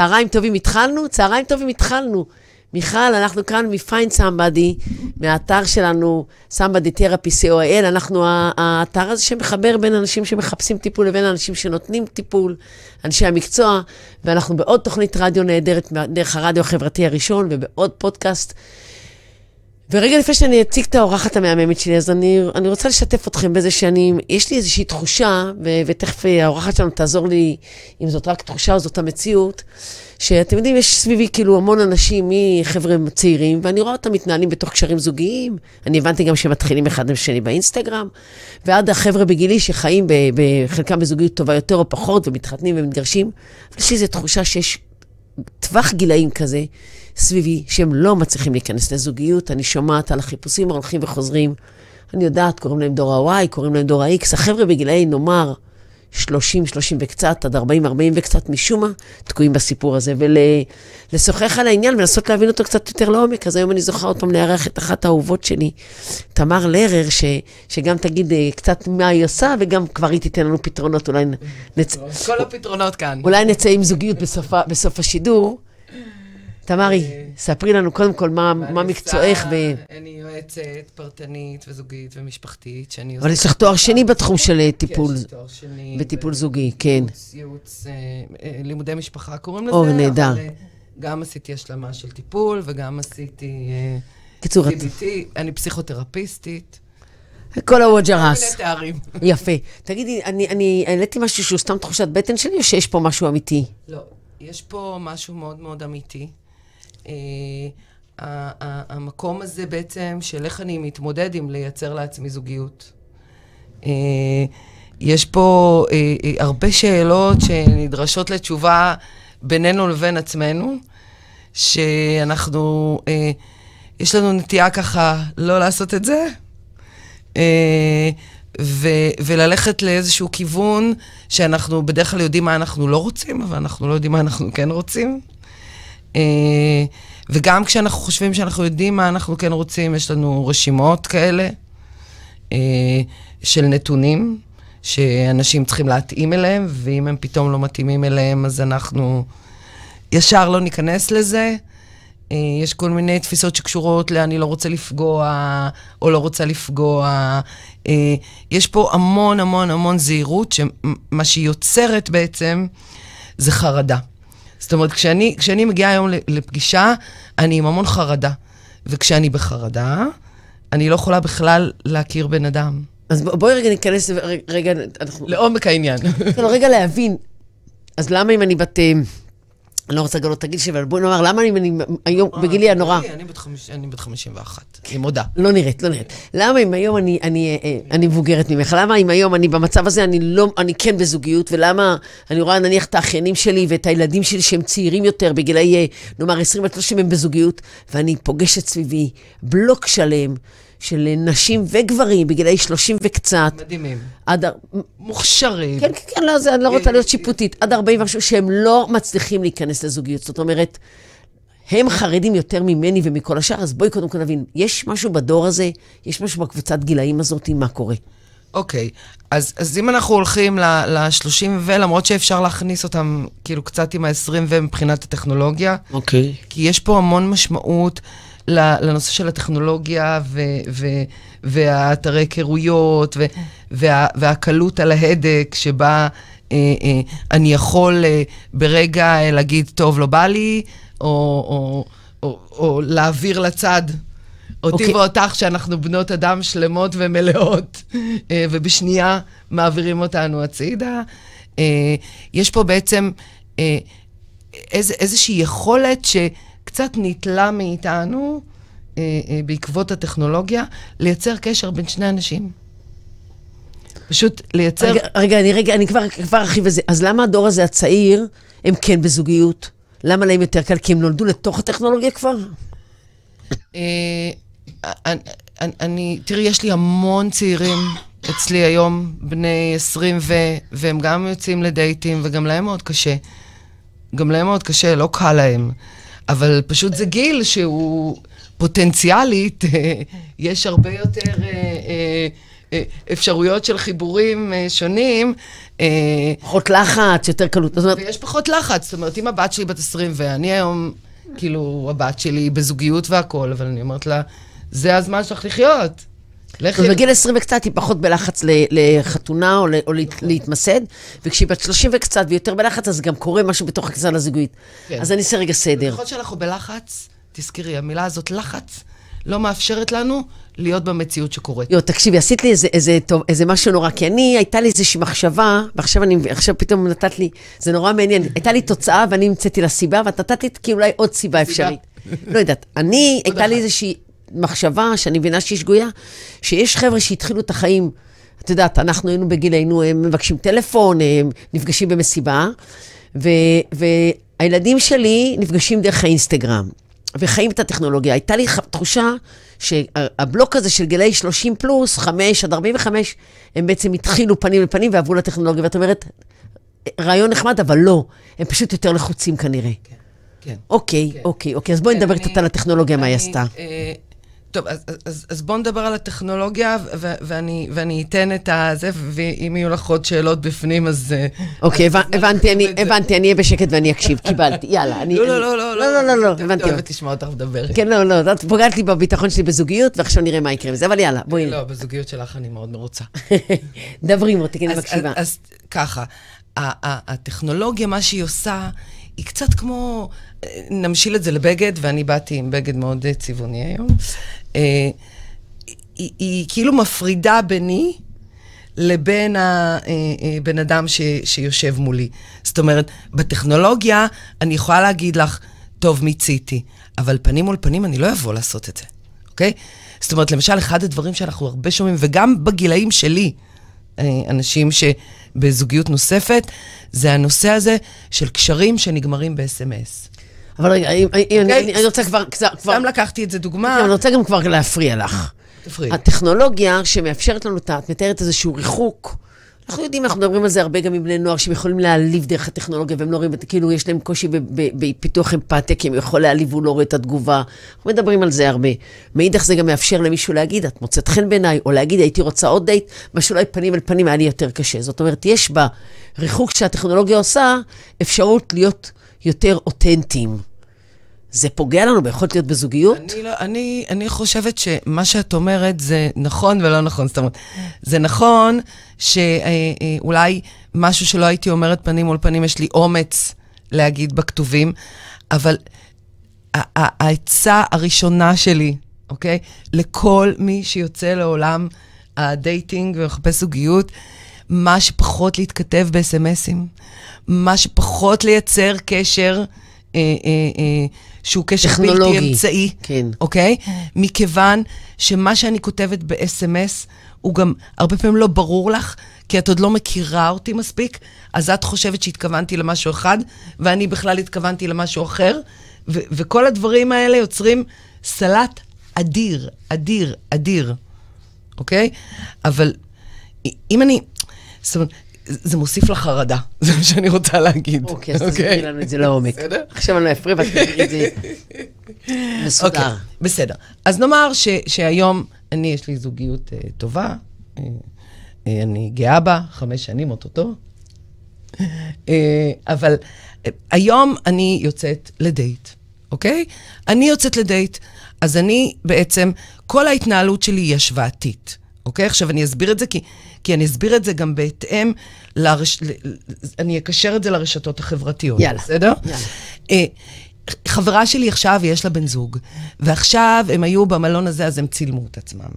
צהריים טובים התחלנו? צהריים טובים התחלנו. מיכל, אנחנו כאן מ-Find Somebody, מהאתר שלנו, Somebody Therapy co.il. אנחנו האתר הזה שמחבר בין אנשים שמחפשים טיפול לבין אנשים שנותנים טיפול, אנשי המקצוע, ואנחנו בעוד תוכנית רדיו נהדרת דרך הרדיו החברתי הראשון ובעוד פודקאסט. ורגע לפני שאני אציג את האורחת המהממת שלי, אז אני, אני רוצה לשתף אתכם בזה שאני, יש לי איזושהי תחושה, ו, ותכף האורחת שלנו תעזור לי אם זאת רק תחושה או זאת המציאות, שאתם יודעים, יש סביבי כאילו המון אנשים מחבר'ה צעירים, ואני רואה אותם מתנהלים בתוך קשרים זוגיים. אני הבנתי גם שהם מתחילים אחד עם שני באינסטגרם, ועד החבר'ה בגילי שחיים בחלקם בזוגיות טובה יותר או פחות, ומתחתנים ומתגרשים. יש לי איזו תחושה שיש טווח גילאים כזה סביבי, שהם לא מצליחים להיכנס לזוגיות. אני שומעת על החיפושים ההולכים וחוזרים. אני יודעת, קוראים להם דור ה-Y, קוראים להם דור ה-X. החבר'ה בגילאי, נאמר, 30, 30 וקצת, עד 40, 40 וקצת, משום מה, תקועים בסיפור הזה, ולשוחח על העניין ולנסות להבין אותו קצת יותר לעומק. אז היום אני זוכר עוד פעם לארח את אחת האהובות שלי, תמר לרר, ש, שגם תגיד אה, קצת מה היא עושה, וגם כבר היא תיתן לנו פתרונות, אולי נצא... כל הפתרונות כאן. אולי נצא עם זוגיות בסוף, בסוף השידור. תמרי, אה, ספרי לנו קודם כל מה, מה מקצועך. ו... אני יועצת פרטנית וזוגית ומשפחתית, שאני עושה... אבל יש לך תואר שני בתחום של אה, טיפול. יש תואר שני. בטיפול זוגי, כן. ייעוץ, אה, לימודי משפחה קוראים לזה. או, נהדר. גם עשיתי השלמה של טיפול וגם עשיתי... קיצור, את... אני פסיכותרפיסטית. כל הווג'רס. כל מיני תארים. יפה. תגידי, אני העליתי משהו שהוא סתם תחושת בטן שלי, או שיש פה משהו אמיתי? לא, יש פה משהו מאוד מאוד אמיתי. אה, המקום הזה בעצם של איך אני מתמודד עם לייצר לעצמי זוגיות. אה, יש פה אה, הרבה שאלות שנדרשות לתשובה בינינו לבין עצמנו, שאנחנו, יש לנו נטייה ככה לא לעשות את זה, ו- וללכת לאיזשהו כיוון שאנחנו בדרך כלל יודעים מה אנחנו לא רוצים, אבל אנחנו לא יודעים מה אנחנו כן רוצים. אה, וגם כשאנחנו חושבים שאנחנו יודעים מה אנחנו כן רוצים, יש לנו רשימות כאלה אה, של נתונים שאנשים צריכים להתאים אליהם, ואם הם פתאום לא מתאימים אליהם, אז אנחנו ישר לא ניכנס לזה. אה, יש כל מיני תפיסות שקשורות ל"אני לא רוצה לפגוע" או "לא רוצה לפגוע". יש פה המון המון המון זהירות, שמה שהיא יוצרת בעצם זה חרדה. זאת אומרת, כשאני, כשאני מגיעה היום לפגישה, אני עם המון חרדה. וכשאני בחרדה, אני לא יכולה בכלל להכיר בן אדם. אז בואי רגע ניכנס, רגע, אנחנו... לעומק העניין. לא, רגע להבין. אז למה אם אני בת... אה, אני לא רוצה לגלות את הגיל שלי, אבל בואי נאמר, למה אני היום, אה, בגילי הנורא... אני בת 51, אני מודה. לא נראית, לא נראית. למה אם היום אני אה, מבוגרת ממך? למה אם היום אני במצב הזה, אני לא, אני כן בזוגיות, ולמה אני רואה נניח את האחיינים שלי ואת הילדים שלי שהם צעירים יותר, בגילאי, אה, נאמר, 20 עד 30 הם בזוגיות, ואני פוגשת סביבי בלוק שלם. של נשים וגברים בגילאי 30 וקצת. מדהימים. עד... מוכשרים. כן, כן, כן, לא, זה, אני לא רוצה להיות שיפוטית. עד 40 ומשהו, שהם לא מצליחים להיכנס לזוגיות. זאת אומרת, הם חרדים יותר ממני ומכל השאר, אז בואי קודם כל נבין, יש משהו בדור הזה, יש משהו בקבוצת גילאים הזאת, מה קורה? אוקיי, okay. אז, אז אם אנחנו הולכים ל-30 ו, למרות שאפשר להכניס אותם כאילו קצת עם ה-20 ו מבחינת הטכנולוגיה, אוקיי. Okay. כי יש פה המון משמעות. לנושא של הטכנולוגיה ו, ו, והאתרי היכרויות וה, והקלות על ההדק שבה אה, אה, אני יכול אה, ברגע אה, להגיד, טוב, לא בא לי, או, או, או, או להעביר לצד. אותי okay. אוקיי. ואותך, שאנחנו בנות אדם שלמות ומלאות, אה, ובשנייה מעבירים אותנו הצידה. אה, יש פה בעצם איז, איזושהי יכולת ש... קצת נתלה מאיתנו, אה, אה, בעקבות הטכנולוגיה, לייצר קשר בין שני אנשים. פשוט לייצר... רגע, רגע, אני, רגע, אני כבר, כבר ארחיב את זה. אז למה הדור הזה הצעיר, הם כן בזוגיות? למה להם יותר קל? כי הם נולדו לתוך הטכנולוגיה כבר? אה, אני, תראי, יש לי המון צעירים אצלי היום, בני 20 ו... והם גם יוצאים לדייטים, וגם להם מאוד קשה. גם להם מאוד קשה, לא קל להם. אבל פשוט זה גיל שהוא פוטנציאלית, יש הרבה יותר אה, אה, אה, אפשרויות של חיבורים אה, שונים. אה, פחות לחץ, יותר קלות. ויש פחות לחץ. זאת אומרת, אם הבת שלי בת 20, ואני היום, כאילו, הבת שלי בזוגיות והכול, אבל אני אומרת לה, זה הזמן שלך לחיות. לכי... בגיל 20 וקצת היא פחות בלחץ לחתונה או, או להת- להתמסד, וכשהיא בת 30 וקצת ויותר בלחץ, אז גם קורה משהו בתוך הכניסה לזוגיות. כן. אז אני אעשה רגע סדר. ככל שאנחנו בלחץ, תזכרי, המילה הזאת, לחץ, לא מאפשרת לנו להיות במציאות שקורית. יו, תקשיבי, עשית לי איזה, איזה, טוב, איזה משהו נורא, כי אני, הייתה לי איזושהי מחשבה, ועכשיו אני, עכשיו פתאום נתת לי, זה נורא מעניין, הייתה לי תוצאה ואני המצאתי לה סיבה, ואת נתת לי כאילו אולי עוד סיבה אפשרית. לא יודעת, אני, הייתה לי. איזושהי מחשבה, שאני מבינה שהיא שגויה, שיש חבר'ה שהתחילו את החיים, את יודעת, אנחנו היינו בגילנו, הם מבקשים טלפון, הם נפגשים במסיבה, ו, והילדים שלי נפגשים דרך האינסטגרם. וחיים את הטכנולוגיה. הייתה לי תחושה שהבלוק הזה של גילאי 30 פלוס, 5 עד 45, הם בעצם התחילו פנים לפנים ועברו לטכנולוגיה. ואת אומרת, רעיון נחמד, אבל לא, הם פשוט יותר לחוצים כנראה. כן. אוקיי, אוקיי, אוקיי, אז בואי נדבר אני- קצת על הטכנולוגיה, מה היא אני, עשתה. אה, טוב, אז, אז, אז בואו נדבר על הטכנולוגיה, ו- ואני, ואני אתן את הזה, ואם יהיו לך עוד שאלות בפנים, אז... אה, אוקיי, אז הבנ- נרחיב הבנתי, אני. הבנתי, אני אהיה בשקט ואני אקשיב, קיבלתי, יאללה. אני- לא, לא, אני- לא, לא, לא, לא, לא, אני הבנתי. אוהבת לשמוע אותך מדברת. כן, לא, לא, את פוגעת לי בביטחון שלי בזוגיות, ועכשיו נראה מה יקרה עם זה, אבל יאללה, בואי, לא, בזוגיות שלך אני מאוד מרוצה. דברי מוטי, כי אני מקשיבה. אז, ככה, הטכנולוגיה, מה שהיא עושה, היא קצת כמו, אה, נמשיל את זה לבגד, ואני באתי עם בגד מאוד אה, צבעוני היום. אה, היא, היא כאילו מפרידה ביני לבין הבן אדם ש, שיושב מולי. זאת אומרת, בטכנולוגיה אני יכולה להגיד לך, טוב, מיציתי, אבל פנים מול פנים אני לא אבוא לעשות את זה, אוקיי? זאת אומרת, למשל, אחד הדברים שאנחנו הרבה שומעים, וגם בגילאים שלי, אנשים שבזוגיות נוספת, זה הנושא הזה של קשרים שנגמרים ב-SMS. אבל רגע, אם- אם- אני אוקיי? אני- אני רוצה כבר, כבר- סתם לקחתי את זה דוגמה. אני רוצה גם כבר להפריע לך. תפריעי. הטכנולוגיה שמאפשרת לנו, את מתארת איזשהו ריחוק. אנחנו יודעים, אנחנו מדברים על זה הרבה גם עם בני נוער, שהם יכולים להעליב דרך הטכנולוגיה, והם לא רואים, כאילו, יש להם קושי בפיתוח אמפתיה, כי הם יכול להעליב והוא לא רואה את התגובה. אנחנו מדברים על זה הרבה. מאידך זה גם מאפשר למישהו להגיד, את מוצאת חן בעיניי, או להגיד, הייתי רוצה עוד דייט, מה שאולי פנים אל פנים היה לי יותר קשה. זאת אומרת, יש בריחוק שהטכנולוגיה עושה, אפשרות להיות יותר אותנטיים. זה פוגע לנו ביכולת להיות בזוגיות? אני, לא, אני, אני חושבת שמה שאת אומרת זה נכון ולא נכון. זאת אומרת, זה נכון שאולי משהו שלא הייתי אומרת פנים מול פנים, יש לי אומץ להגיד בכתובים, אבל העצה הראשונה שלי, אוקיי? לכל מי שיוצא לעולם ה dating ומחפש זוגיות, מה שפחות להתכתב בסמסים, מה שפחות לייצר קשר אה, אה, אה, שהוא קשר טכנולוגי. בלתי אמצעי, כן. אוקיי? מכיוון שמה שאני כותבת ב-SMS הוא גם הרבה פעמים לא ברור לך, כי את עוד לא מכירה אותי מספיק, אז את חושבת שהתכוונתי למשהו אחד, ואני בכלל התכוונתי למשהו אחר, ו- וכל הדברים האלה יוצרים סלט אדיר, אדיר, אדיר, אוקיי? אבל אם אני... זאת אומרת, זה מוסיף לחרדה, זה מה שאני רוצה להגיד. אוקיי, אז תסבירי לנו את זה לעומק. בסדר? עכשיו אני לא אפריע ואת תסבירי את זה מסודר. אוקיי, בסדר. אז נאמר שהיום אני, יש לי זוגיות uh, טובה, uh, uh, אני גאה בה, חמש שנים אוטוטו, אבל היום אני יוצאת לדייט, אוקיי? אני יוצאת לדייט, אז אני בעצם, כל ההתנהלות שלי היא השוואתית. אוקיי? עכשיו אני אסביר את זה, כי, כי אני אסביר את זה גם בהתאם, לרש... אני אקשר את זה לרשתות החברתיות. יאללה, בסדר? יאללה. אה, חברה שלי עכשיו, יש לה בן זוג, ועכשיו הם היו במלון הזה, אז הם צילמו את עצמם.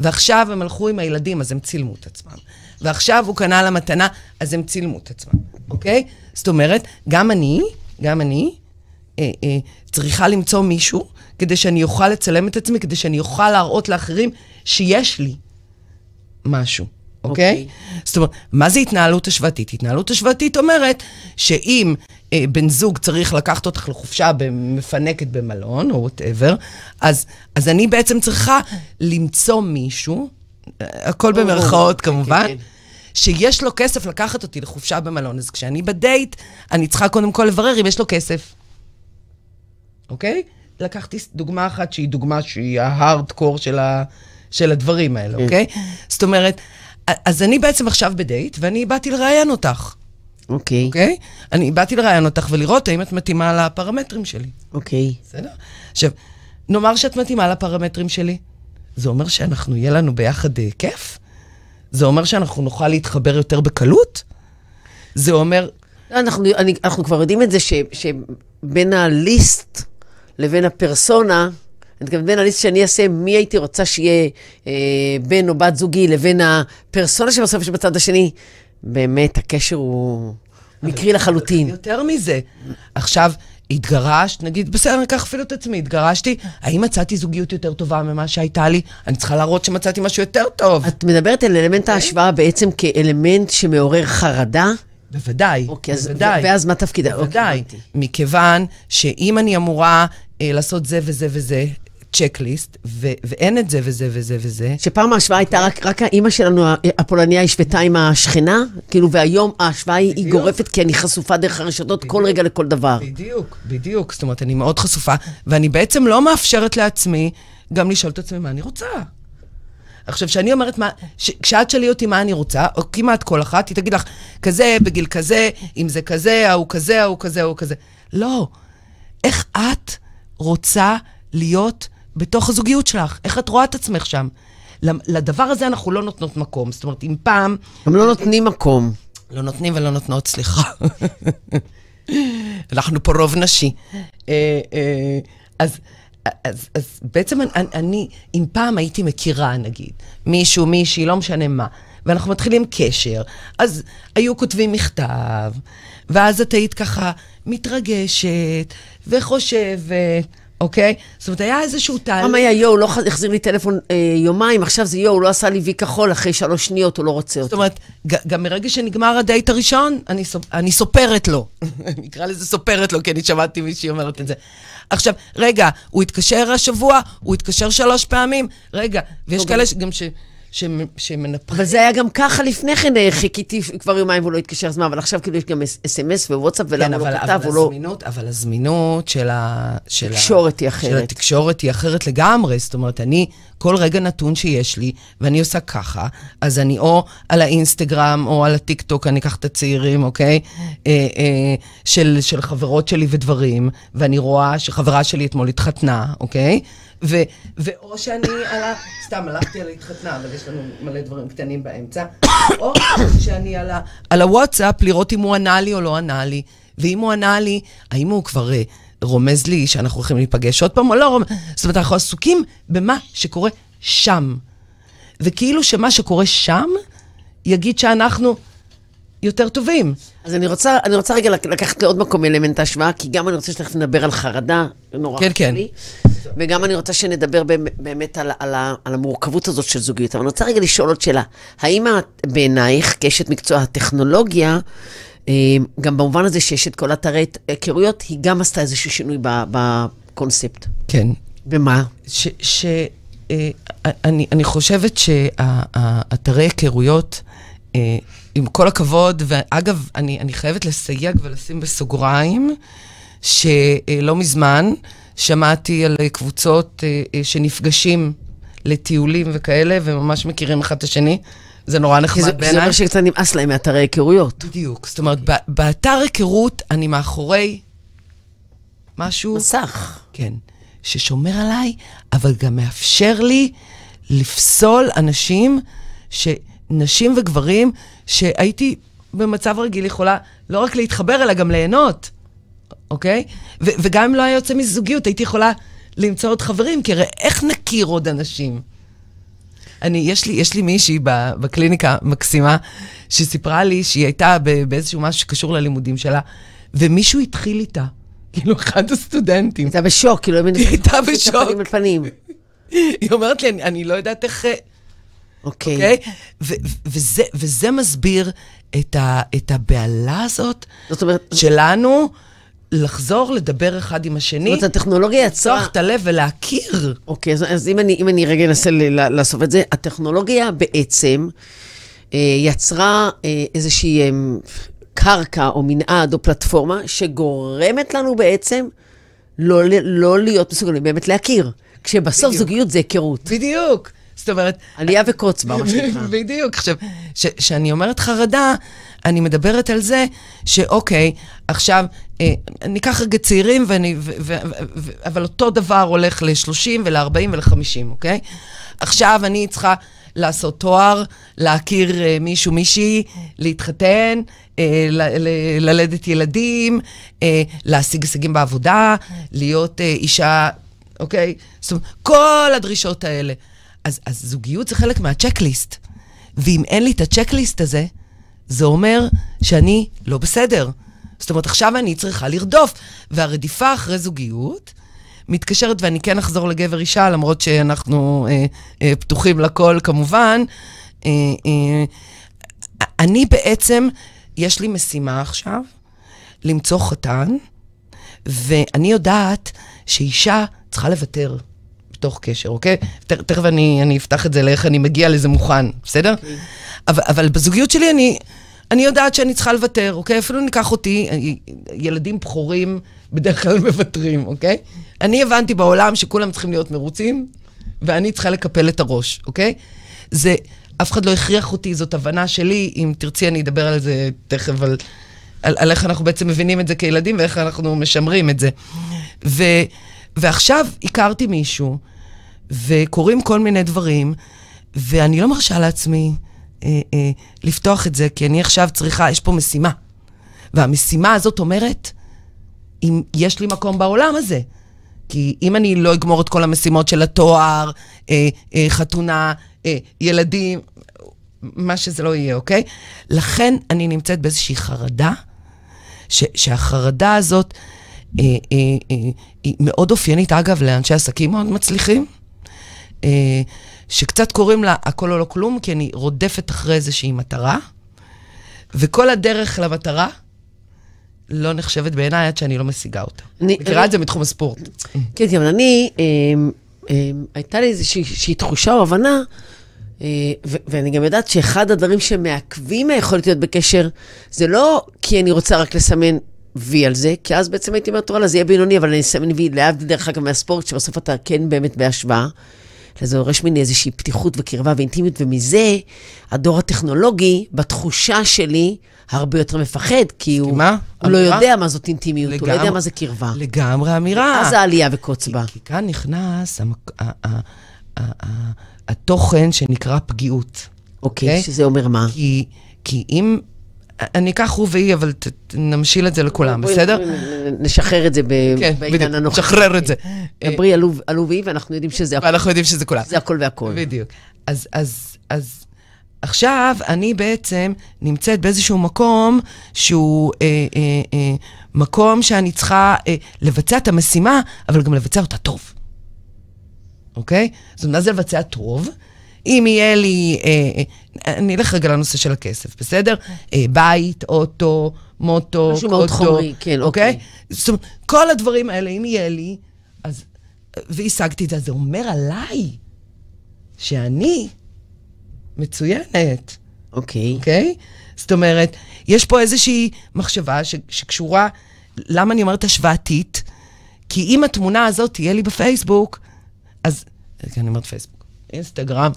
ועכשיו הם הלכו עם הילדים, אז הם צילמו את עצמם. ועכשיו הוא קנה לה מתנה, אז הם צילמו את עצמם, אוקיי? זאת אומרת, גם אני, גם אני, אה, אה, צריכה למצוא מישהו כדי שאני אוכל לצלם את עצמי, כדי שאני אוכל להראות לאחרים שיש לי משהו, אוקיי? אוקיי. זאת אומרת, מה זה התנהלות השוואתית? התנהלות השוואתית אומרת שאם אה, בן זוג צריך לקחת אותך לחופשה מפנקת במלון, או whatever, אז, אז אני בעצם צריכה למצוא מישהו, אה, הכל. במרכאות כמובן, כן, כן. שיש לו כסף לקחת אותי לחופשה במלון. אז כשאני בדייט, אני צריכה קודם כל לברר אם יש לו כסף. אוקיי? לקחתי דוגמה אחת שהיא דוגמה שהיא ההארדקור של, ה, של הדברים האלה, כן. אוקיי? זאת אומרת, אז אני בעצם עכשיו בדייט, ואני באתי לראיין אותך, אוקיי, אוקיי? אני באתי לראיין אותך ולראות האם את מתאימה לפרמטרים שלי. אוקיי. בסדר? עכשיו, נאמר שאת מתאימה לפרמטרים שלי, זה אומר שאנחנו, יהיה לנו ביחד אה, כיף? זה אומר שאנחנו נוכל להתחבר יותר בקלות? זה אומר... אנחנו, אני, אנחנו כבר יודעים את זה ש, שבין הליסט לבין הפרסונה, אני מתכוונת בין הליסט שאני אעשה, מי הייתי רוצה שיהיה אה, בן או בת זוגי, לבין הפרסונה שבסוף יש בצד השני, באמת, הקשר הוא מקרי לחלוטין. יותר מזה, עכשיו, התגרשת, נגיד, בסדר, אני אקח אפילו את עצמי, התגרשתי, האם מצאתי זוגיות יותר טובה ממה שהייתה לי? אני צריכה להראות שמצאתי משהו יותר טוב. את מדברת על אלמנט ההשוואה בעצם כאלמנט שמעורר חרדה? בוודאי, אוקיי, אז, בוודאי. ואז מה תפקידה? אוקיי, בוודאי. הבנתי. מכיוון שאם אני אמורה אה, לעשות זה וזה וזה, צ'קליסט, ו- ואין את זה וזה וזה וזה, שפעם ההשוואה הייתה רק, רק האימא שלנו, הפולניה, השוותה עם השכנה, כאילו, והיום ההשוואה היא, היא בדיוק. גורפת כי אני חשופה דרך הרשתות כל רגע לכל דבר. בדיוק, בדיוק. זאת אומרת, אני מאוד חשופה, ואני בעצם לא מאפשרת לעצמי גם לשאול את עצמי מה אני רוצה. עכשיו, כשאני אומרת מה, ש- כשאת תשאלי אותי מה אני רוצה, או כמעט כל אחת, היא תגיד לך, כזה, בגיל כזה, אם זה כזה, ההוא כזה, ההוא כזה, ההוא כזה. לא. איך את רוצה להיות בתוך הזוגיות שלך? איך את רואה את עצמך שם? לדבר הזה אנחנו לא נותנות מקום. זאת אומרת, אם פעם הם לא נותנים מקום. לא נותנים ולא נותנות, סליחה. אנחנו פה רוב נשי. אה, אה, אז, אז, אז בעצם אני, אני, אם פעם הייתי מכירה, נגיד, מישהו, מישהי, לא משנה מה, ואנחנו מתחילים קשר, אז היו כותבים מכתב, ואז את היית ככה מתרגשת וחושבת, אוקיי? זאת אומרת, היה איזשהו תהליך. פעם היה יואו, לא החזיר לי טלפון אה, יומיים, עכשיו זה יואו, לא עשה לי וי כחול, אחרי שלוש שניות הוא לא רוצה זאת אותי. אומרת, ג- גם מרגע שנגמר הדייט הראשון, אני, סופ... אני סופרת לו. אני אקרא לזה סופרת לו, כי אני שמעתי מישהי אומרת את זה. עכשיו, רגע, הוא התקשר השבוע, הוא התקשר שלוש פעמים, רגע, ויש. כאלה שגם ש... שמנפחים. אבל זה היה גם ככה לפני כן, אה, חיכיתי כבר יומיים והוא לא התקשר, אז מה, אבל עכשיו כאילו יש גם אס.אם.אס ווואטסאפ, כן, ולמה הוא אבל, לא כתב, הוא לא... אבל הזמינות של ה... של תקשורת ה... היא של אחרת. התקשורת היא אחרת לגמרי. זאת אומרת, אני, כל רגע נתון שיש לי, ואני עושה ככה, אז אני או על האינסטגרם או על הטיקטוק, אני אקח את הצעירים, אוקיי? אה, אה, של, של חברות שלי ודברים, ואני רואה שחברה שלי אתמול התחתנה, אוקיי? ו, ואו שאני על ה... סתם, הלכתי על ההתחתנה, אבל יש לנו מלא דברים קטנים באמצע. או שאני על, ה, על הוואטסאפ לראות אם הוא ענה לי או לא ענה לי. ואם הוא ענה לי, האם הוא כבר אה, רומז לי שאנחנו הולכים להיפגש עוד פעם או לא רומז? זאת אומרת, אנחנו עסוקים במה שקורה שם. וכאילו שמה שקורה שם יגיד שאנחנו יותר טובים. אז אני רוצה, אני רוצה רגע לק- לקחת לעוד מקום אלמנט ההשוואה, כי גם אני רוצה שתכף נדבר על חרדה, נורא כן, חשוב כן. לי, וגם אני רוצה שנדבר באמת- על, על, על המורכבות הזאת של זוגיות. אבל אני רוצה רגע לשאול עוד שאלה. האם בעינייך, כאשת מקצוע הטכנולוגיה, אה, גם במובן הזה שיש את כל אתרי היכרויות, היא גם עשתה איזשהו שינוי בקונספט. כן. במה? ש... ש אה, אני, אני חושבת שהאתרי היכרויות, אה, עם כל הכבוד, ואגב, אני, אני חייבת לסייג ולשים בסוגריים, שלא מזמן שמעתי על קבוצות אה, אה, שנפגשים לטיולים וכאלה, וממש מכירים אחד את השני. זה נורא זה, נחמד זה בעיניי. אומר שקצת נמאס להם מאתרי היכרויות. בדיוק. זאת אומרת, באתר היכרות אני מאחורי משהו... מסך. כן. ששומר עליי, אבל גם מאפשר לי לפסול אנשים, ש... נשים וגברים, שהייתי במצב רגיל יכולה לא רק להתחבר, אלא גם ליהנות, אוקיי? ו- וגם אם לא היה יוצא מזוגיות, הייתי יכולה למצוא עוד חברים, כי הרי איך נכיר עוד אנשים? אני, יש לי, יש לי מישהי בקליניקה מקסימה, שסיפרה לי שהיא הייתה באיזשהו משהו שקשור ללימודים שלה, ומישהו התחיל איתה. כאילו, אחד הסטודנטים. הייתה בשוק, כאילו, היא הייתה בשוק. פנים אל פנים. היא אומרת לי, אני, אני לא יודעת איך... אה, אוקיי. אוקיי? ו- ו- וזה, וזה מסביר את, ה, את הבהלה הזאת זאת אומרת, שלנו לחזור לדבר אחד עם זאת השני, אומרת, הטכנולוגיה יצרה... לפתוח את הלב ולהכיר. אוקיי, אז, אז אם, אני, אם אני רגע אנסה לאסוף את זה, הטכנולוגיה בעצם אה, יצרה אה, איזושהי אה, קרקע או מנעד או פלטפורמה שגורמת לנו בעצם לא, לא להיות מסוגלים באמת להכיר. כשבסוף בדיוק. זוגיות זה היכרות. בדיוק. זאת אומרת... עלייה וקוץ בה, מה שנקרא. בדיוק. עכשיו, כשאני אומרת חרדה, אני מדברת על זה שאוקיי, עכשיו, אה, ניקח רגע צעירים, ואני, ו, ו, ו, אבל אותו דבר הולך ל-30 ול-40 ול-50, אוקיי? עכשיו אני צריכה לעשות תואר, להכיר אה, מישהו, מישהי, להתחתן, אה, ל- ל- ללדת ילדים, אה, להשיג הישגים בעבודה, להיות אה, אישה, אוקיי? זאת אומרת, כל הדרישות האלה. אז, אז זוגיות זה חלק מהצ'קליסט. ואם אין לי את הצ'קליסט הזה, זה אומר שאני לא בסדר. זאת אומרת, עכשיו אני צריכה לרדוף. והרדיפה אחרי זוגיות מתקשרת, ואני כן אחזור לגבר אישה, למרות שאנחנו אה, אה, פתוחים לכל כמובן. אה, אה, אני בעצם, יש לי משימה עכשיו, למצוא חתן, ואני יודעת שאישה צריכה לוותר בתוך קשר, אוקיי? תכף אני, אני אפתח את זה לאיך אני מגיע לזה מוכן, בסדר? Okay. אבל, אבל בזוגיות שלי אני, אני יודעת שאני צריכה לוותר, אוקיי? אפילו ניקח אותי, ילדים בכורים בדרך כלל מוותרים, אוקיי? אני הבנתי בעולם שכולם צריכים להיות מרוצים, ואני צריכה לקפל את הראש, אוקיי? זה, אף אחד לא הכריח אותי, זאת הבנה שלי, אם תרצי אני אדבר על זה תכף, על, על, על איך אנחנו בעצם מבינים את זה כילדים ואיך אנחנו משמרים את זה. ו, ועכשיו הכרתי מישהו, וקורים כל מיני דברים, ואני לא מרשה לעצמי אה, אה, לפתוח את זה, כי אני עכשיו צריכה, יש פה משימה. והמשימה הזאת אומרת, אם יש לי מקום בעולם הזה. כי אם אני לא אגמור את כל המשימות של התואר, אה, אה, חתונה, אה, ילדים, מה שזה לא יהיה, אוקיי? לכן אני נמצאת באיזושהי חרדה, ש, שהחרדה הזאת היא מאוד אופיינית, אגב, לאנשי עסקים מאוד מצליחים, אה, שקצת קוראים לה הכל או לא כלום, כי אני רודפת אחרי איזושהי מטרה, וכל הדרך למטרה לא נחשבת בעיניי עד שאני לא משיגה אותה. אני מכירה את זה מתחום הספורט. כן, כן, אבל אני, אה, אה, הייתה לי איזושהי תחושה או הבנה, אה, ואני גם יודעת שאחד הדברים שמעכבים היכולת להיות בקשר, זה לא כי אני רוצה רק לסמן וי על זה, כי אז בעצם הייתי אומרת, וואלה, זה יהיה בינוני, אבל אני אסמן וי, להבדיל דרך אגב מהספורט, שבסוף אתה כן באמת בהשוואה. זה דורש ממני איזושהי פתיחות וקרבה ואינטימיות, ומזה הדור הטכנולוגי, בתחושה שלי, הרבה יותר מפחד, כי הוא, הוא לא יודע מה זאת אינטימיות, לגמרי, הוא לא יודע מה זה קרבה. לגמרי אמירה. אז העלייה וקוץ בה. כי כאן נכנס המק... התוכן שנקרא פגיעות. אוקיי, okay, okay? שזה אומר מה? כי, כי אם... אני אקח הוא והיא, אבל ת, נמשיל את זה לכולם, בסדר? נשחרר את זה כן, בעידן הנוכחי. נשחרר את זה. דברי על הוא והיא, ואנחנו יודעים שזה הכל. ואנחנו יודעים שזה כולם. זה הכל והכל. בדיוק. אז, אז, אז עכשיו אני בעצם נמצאת באיזשהו מקום שהוא אה, אה, אה, מקום שאני צריכה אה, לבצע את המשימה, אבל גם לבצע אותה טוב. אוקיי? אומרת, מה זה לבצע טוב? אם יהיה לי, אה, אה, אני אלך רגע לנושא של הכסף, בסדר? אה, בית, אוטו, מוטו, משהו מאוד חומרי, כן, אוקיי. אוקיי. זאת אומרת, כל הדברים האלה, אם יהיה לי, אז, והשגתי את זה, זה אומר עליי שאני מצוינת. אוקיי. אוקיי? זאת אומרת, יש פה איזושהי מחשבה ש, שקשורה, למה אני אומרת השוואתית? כי אם התמונה הזאת תהיה לי בפייסבוק, אז, אני אומרת פייסבוק, אינסטגרם,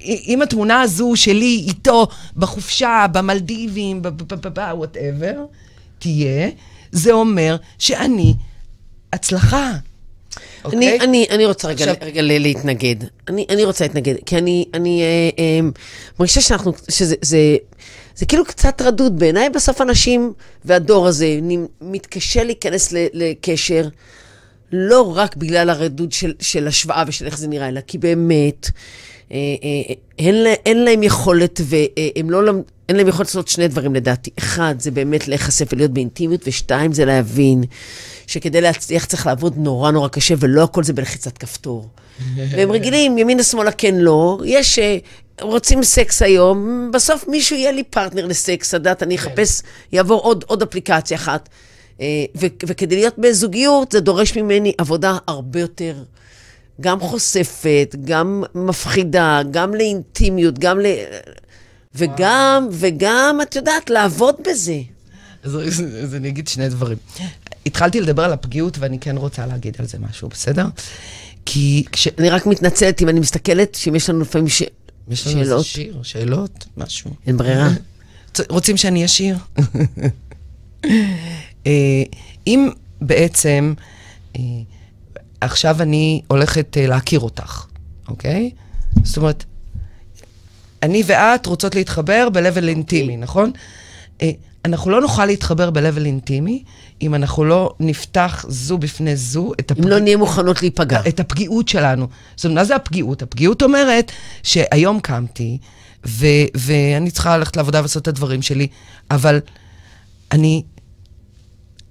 אם התמונה הזו שלי איתו בחופשה, במלדיבים, וואטאבר, תהיה, זה אומר שאני הצלחה. Okay? אני, אוקיי? אני, אני רוצה רגע, עכשיו... רגע להתנגד. אני, אני רוצה להתנגד, כי אני, אני אה, אה, מרגישה שאנחנו, שזה זה, זה כאילו קצת רדוד. בעיניי בסוף אנשים והדור הזה מתקשה להיכנס לקשר, לא רק בגלל הרדוד של, של השוואה ושל איך זה נראה, אלא כי באמת, אה, אה, אין, אין להם יכולת, והם לא, אין להם יכולת לעשות שני דברים לדעתי. אחד, זה באמת להיחשף ולהיות באינטימיות, ושתיים, זה להבין שכדי להצליח צריך לעבוד נורא נורא קשה, ולא הכל זה בלחיצת כפתור. והם רגילים, ימינה שמאלה כן לא, יש... אה, רוצים סקס היום, בסוף מישהו יהיה לי פרטנר לסקס, את יודעת, אני אחפש, יעבור עוד, עוד אפליקציה אחת. ו- וכדי להיות בזוגיות, זה דורש ממני עבודה הרבה יותר גם חושפת, גם מפחידה, גם לאינטימיות, גם ל... וגם, וגם, את יודעת, לעבוד בזה. אז, אז אני אגיד שני דברים. התחלתי לדבר על הפגיעות, ואני כן רוצה להגיד על זה משהו, בסדר? כי כש... אני רק מתנצלת אם אני מסתכלת, שאם יש לנו לפעמים ש... יש לנו איזה. שיר, שאלות, משהו. אין ברירה. רוצים שאני אשיר? אה, אם בעצם אה, עכשיו אני הולכת אה, להכיר אותך, אוקיי? זאת אומרת, אני ואת רוצות להתחבר ב-level אינטימי, נכון? אה, אנחנו לא נוכל להתחבר ב-level אינטימי אם אנחנו לא נפתח זו בפני זו את אם לא נהיה מוכנות להיפגע. את הפגיעות שלנו. זאת אומרת, מה זה הפגיעות? הפגיעות אומרת שהיום קמתי, ו- ואני צריכה ללכת לעבודה ולעשות את הדברים שלי, אבל אני,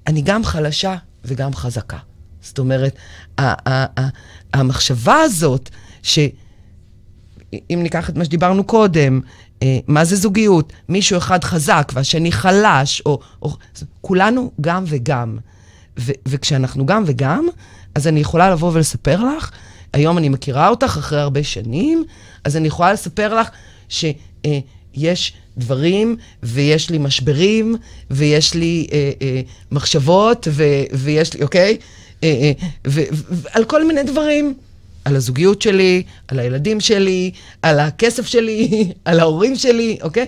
אני גם חלשה וגם חזקה. זאת אומרת, המחשבה הזאת, שאם ניקח את מה שדיברנו קודם, אה, מה זה זוגיות? מישהו אחד חזק והשני חלש, או, או כולנו גם וגם. ו- וכשאנחנו גם וגם, אז אני יכולה לבוא ולספר לך, היום אני מכירה אותך אחרי הרבה שנים, אז אני יכולה לספר לך שיש דברים, ויש לי משברים, ויש לי אה, אה, מחשבות, ו- ויש לי, אוקיי? אה, אה, ו- ו- ועל כל מיני דברים. על הזוגיות שלי, על הילדים שלי, על הכסף שלי, על ההורים שלי, אוקיי?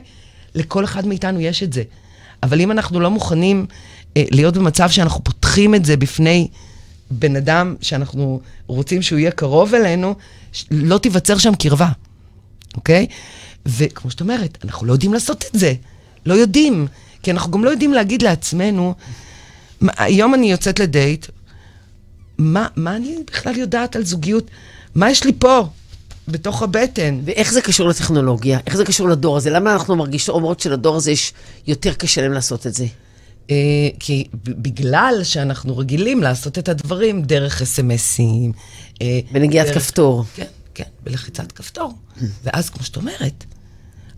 לכל אחד מאיתנו יש את זה. אבל אם אנחנו לא מוכנים אה, להיות במצב שאנחנו פותחים את זה בפני בן אדם שאנחנו רוצים שהוא יהיה קרוב אלינו, לא תיווצר שם קרבה, אוקיי? וכמו שאת אומרת, אנחנו לא יודעים לעשות את זה. לא יודעים. כי אנחנו גם לא יודעים להגיד לעצמנו, "מה, היום אני יוצאת לדייט, מה, מה אני בכלל יודעת על זוגיות? מה יש לי פה, בתוך הבטן? ואיך זה קשור לטכנולוגיה? איך זה קשור לדור הזה? למה אנחנו מרגישות, אומרות שלדור הזה יש יותר קשה להם לעשות את זה? אה, כי בגלל שאנחנו רגילים לעשות את הדברים דרך אס.אם.אסים. אה, בנגיעת דרך- כפתור. כן, כן, בלחיצת כפתור. ואז, כמו שאת אומרת,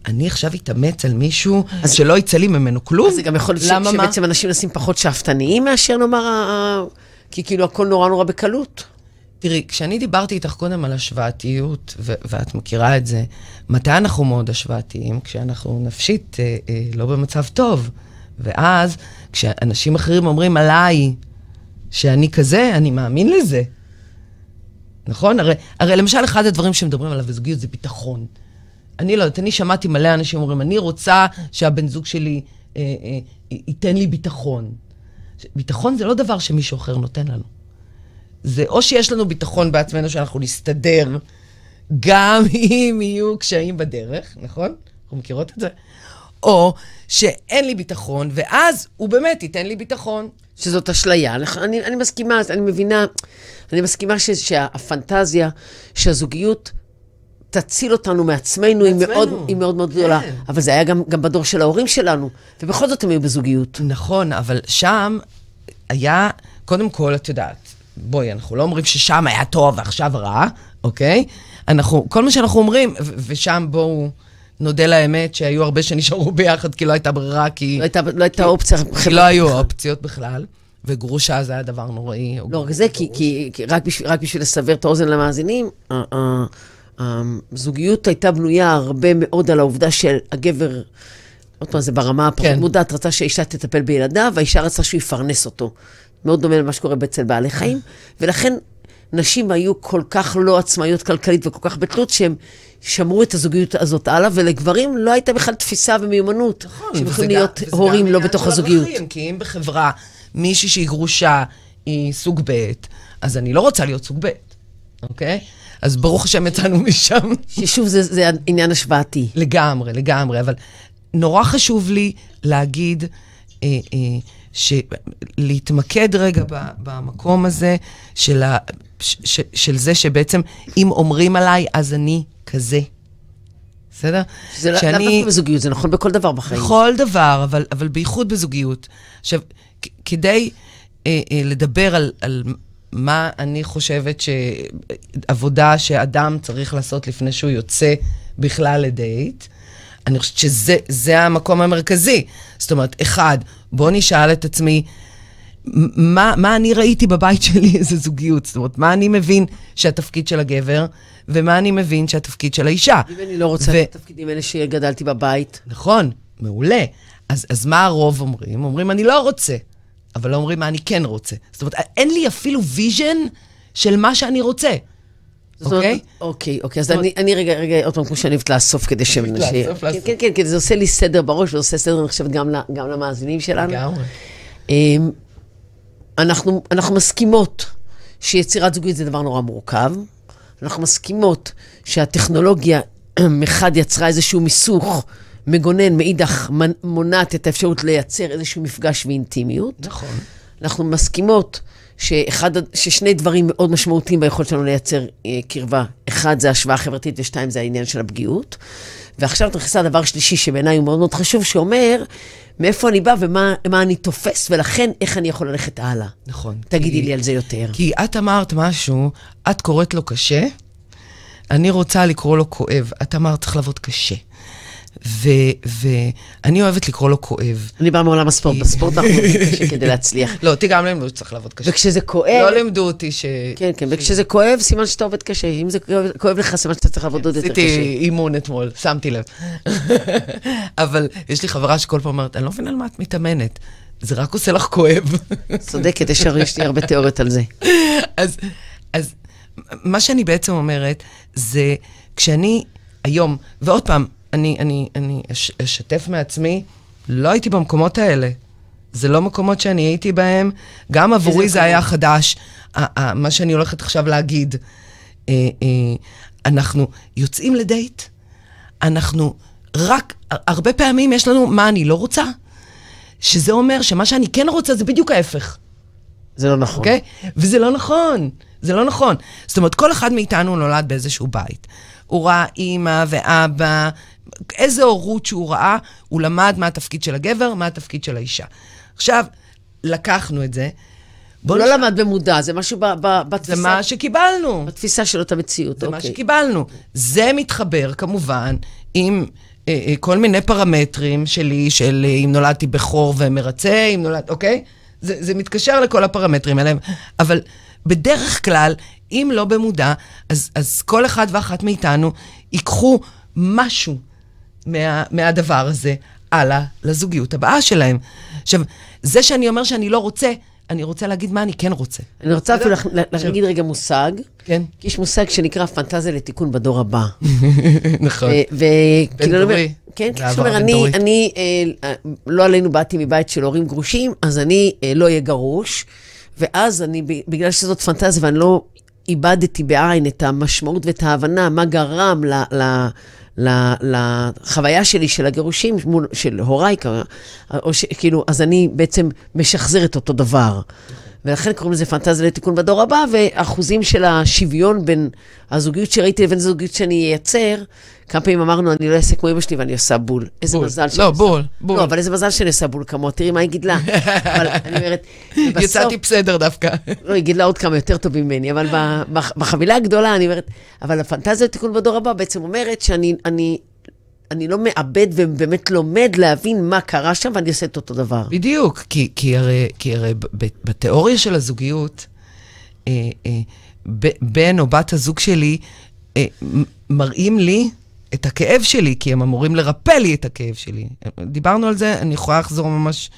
אני עכשיו אתאמץ על מישהו שלא יצא לי ממנו כלום. אז זה גם יכול להיות? שבעצם אנשים נעשים פחות שאפתניים מאשר נאמר, ה- ה- כי כאילו הכל נורא נורא בקלות. תראי, כשאני דיברתי איתך קודם על השוואתיות, ו- ואת מכירה את זה, מתי אנחנו מאוד השוואתיים? כשאנחנו נפשית אה, אה, לא במצב טוב. ואז, כשאנשים אחרים אומרים עליי שאני כזה, אני מאמין לזה. נכון? הרי, הרי למשל, אחד הדברים שמדברים עליו בזוגיות זה ביטחון. אני לא יודעת, אני שמעתי מלא אנשים אומרים, אני רוצה שהבן זוג שלי אה, אה, ייתן לי ביטחון. ביטחון זה לא דבר שמישהו אחר נותן לנו. זה או שיש לנו ביטחון בעצמנו שאנחנו נסתדר, גם אם יהיו קשיים בדרך, נכון? אנחנו מכירות את זה? או שאין לי ביטחון, ואז הוא באמת ייתן לי ביטחון. שזאת אשליה. אני, אני מסכימה, אני מבינה, אני מסכימה ש, שהפנטזיה, שהזוגיות תציל אותנו מעצמנו, היא. מאוד, היא מאוד מאוד גדולה. כן. אבל זה היה גם, גם בדור של ההורים שלנו, ובכל זאת הם היו בזוגיות. נכון, אבל שם היה, קודם כל, את יודעת, בואי, אנחנו לא אומרים ששם היה טוב ועכשיו רע, אוקיי? אנחנו, כל מה שאנחנו אומרים, ושם בואו נודה לאמת שהיו הרבה שנשארו ביחד כי לא הייתה ברירה, כי, לא הייתה, לא הייתה אופציה כי לא היו אופציות בכלל, וגרושה זה היה דבר נוראי. לא רק זה, כי, כי, כי רק, בשביל, רק בשביל לסבר את האוזן למאזינים, ה- ה- הזוגיות הייתה בנויה הרבה מאוד על העובדה שהגבר, עוד פעם, זה ברמה הפחות כן. מודעת, רצה שהאישה תטפל בילדיו, והאישה רצה שהוא יפרנס אותו. מאוד דומה למה שקורה אצל בעלי חיים, ולכן נשים היו כל כך לא עצמאיות כלכלית וכל כך בתלות, שהם שמרו את הזוגיות הזאת הלאה, ולגברים לא הייתה בכלל תפיסה ומיומנות, שהם וזה יכולים להיות וזה הורים לא בתוך של הזוגיות. ערכים, כי אם בחברה מישהי שהיא גרושה היא סוג ב', אז אני לא רוצה להיות סוג ב', אוקיי? אז ברוך השם יצאנו משם. ששוב, זה, זה עניין השוואתי. לגמרי, לגמרי, אבל נורא חשוב לי להגיד, אה, אה, ש... להתמקד רגע ב, במקום הזה של, ה, ש, ש, של זה שבעצם אם אומרים עליי, אז אני כזה. בסדר? זה לא- לאו דווקא בזוגיות, זה נכון בכל דבר בחיים. בכל דבר, אבל, אבל בייחוד בזוגיות. עכשיו, כדי אה, אה, לדבר על, על מה אני חושבת שעבודה שאדם צריך לעשות לפני שהוא יוצא בכלל לדייט, אני חושבת שזה זה המקום המרכזי. זאת אומרת, אחד, בוא נשאל את עצמי, מה, מה אני ראיתי בבית שלי איזה זוגיות? זאת אומרת, מה אני מבין שהתפקיד של הגבר, ומה אני מבין שהתפקיד של האישה. אם אני לא רוצה ו- את התפקידים האלה שגדלתי בבית, נכון, מעולה. אז, אז מה הרוב אומרים? אומרים, אני לא רוצה, אבל לא אומרים מה אני כן רוצה. זאת אומרת, אין לי אפילו vision של מה שאני רוצה. אוקיי? אוקיי, אוקיי, אז אני, אני רגע, רגע, עוד פעם, כמו שאני אוהבת לאסוף כדי ש... לאסוף, לאסוף. כן, כן, כן, זה עושה לי סדר בראש, וזה עושה סדר, אני חושבת, גם למאזינים שלנו. לגמרי. אמ, אנחנו, אנחנו מסכימות שיצירת זוגיות זה דבר נורא מורכב. אנחנו מסכימות שהטכנולוגיה מחד יצרה איזשהו מיסוך מגונן, מאידך מונעת את האפשרות לייצר איזשהו מפגש ואינטימיות. נכון. אנחנו מסכימות שאחד, ששני דברים מאוד משמעותיים ביכולת שלנו לייצר אה, קרבה. אחד זה השוואה חברתית ושתיים זה העניין של הפגיעות. ועכשיו את נכנסה לדבר שלישי שבעיניי הוא מאוד מאוד חשוב, שאומר מאיפה אני בא ומה מה אני תופס, ולכן איך אני יכול ללכת הלאה. נכון. תגידי כי- לי על זה יותר. כי את אמרת משהו, את קוראת לו קשה, אני רוצה לקרוא לו כואב. את אמרת, צריך לעבוד קשה. ואני אוהבת לקרוא לו כואב. אני באה מעולם הספורט, בספורט אנחנו עובדים קשה כדי להצליח. לא, אותי גם לימדו שצריך לעבוד קשה. וכשזה כואב, לא לימדו אותי ש... כן, כן, וכשזה כואב, סימן שאתה עובד קשה. אם זה כואב- לך, סימן שאתה צריך לעבוד עוד יותר קשה. עשיתי אימון אתמול, שמתי לב. אבל יש לי חברה שכל פעם אומרת, אני לא מבינה על מה את מתאמנת. זה רק עושה לך כואב. צודקת, יש לי הרבה תיאוריות על זה. אז מה שאני בעצם אומרת, זה כשאני היום, ועוד פעם, אני, אני, אני אש, אשתף מעצמי, לא הייתי במקומות האלה. זה לא מקומות שאני הייתי בהם. גם עבורי זה מקומות? היה חדש, מה שאני הולכת עכשיו להגיד. אה, אה, אנחנו יוצאים לדייט, אנחנו רק, הרבה פעמים יש לנו מה אני לא רוצה, שזה אומר שמה שאני כן רוצה זה בדיוק ההפך. זה לא נכון. אוקיי? וזה לא נכון, זה לא נכון. זאת אומרת, כל אחד מאיתנו נולד באיזשהו בית. הוא ראה אימא ואבא, איזה הורות שהוא ראה, הוא למד מה התפקיד של הגבר, מה התפקיד של האישה. עכשיו, לקחנו את זה. הוא לא נש- למד במודע, זה משהו ב- ב- זה בתפיסה מה שקיבלנו. בתפיסה שלו את המציאות, זה מה אוקיי. שקיבלנו. זה מתחבר כמובן עם אה, אה, כל מיני פרמטרים שלי, של אה, אם נולדתי בכור ומרצה, אם נולד, אוקיי? זה, זה מתקשר לכל הפרמטרים האלה, אבל בדרך כלל, אם לא במודע, אז, אז כל אחד ואחת מאיתנו ייקחו משהו מה, מהדבר הזה הלאה לזוגיות הבאה שלהם. עכשיו, זה שאני אומר שאני לא רוצה, אני רוצה להגיד מה אני כן רוצה. אני רוצה אפילו להגיד רגע מושג, כן, כי יש מושג שנקרא פנטזיה לתיקון בדור הבא. נכון. ו- וכאילו, אני אומר- בין-דורי. כן, כי זאת אומרת, אני. אני, אה, לא עלינו, באתי מבית של הורים גרושים, אז אני אה, לא אהיה גרוש, ואז אני, בגלל שזאת פנטזיה ואני לא איבדתי בעין את המשמעות ואת ההבנה, מה גרם ל... לחוויה שלי של הגירושים, של הוריי, כאילו, אז אני בעצם משחזרת אותו דבר. ולכן קוראים לזה פנטזיה לתיקון בדור הבא, ואחוזים של השוויון בין הזוגיות שראיתי לבין זוגיות שאני אייצר, כמה פעמים אמרנו, אני לא אעשה כמו אמא שלי ואני עושה בול. איזה בול. מזל שאני לא, עושה- בול, בול. לא, אבל איזה מזל שאני עושה בול כמוה, תראי מה היא גידלה. אבל אני אומרת, בסוף, יצאתי בסדר דווקא. לא, היא גידלה עוד כמה יותר טובים ממני, אבל בחבילה הגדולה, אני אומרת, אבל הפנטזיה לתיקון בדור הבא בעצם אומרת שאני אני, אני לא מאבד ובאמת לומד להבין מה קרה שם, ואני עושה את אותו דבר. בדיוק, כי, כי הרי, כי הרי ב- ב- בתיאוריה של הזוגיות, אה, אה, ב- בן או בת הזוג שלי אה, מראים לי את הכאב שלי, כי הם אמורים לרפא לי את הכאב שלי. דיברנו על זה, אני יכולה לחזור ממש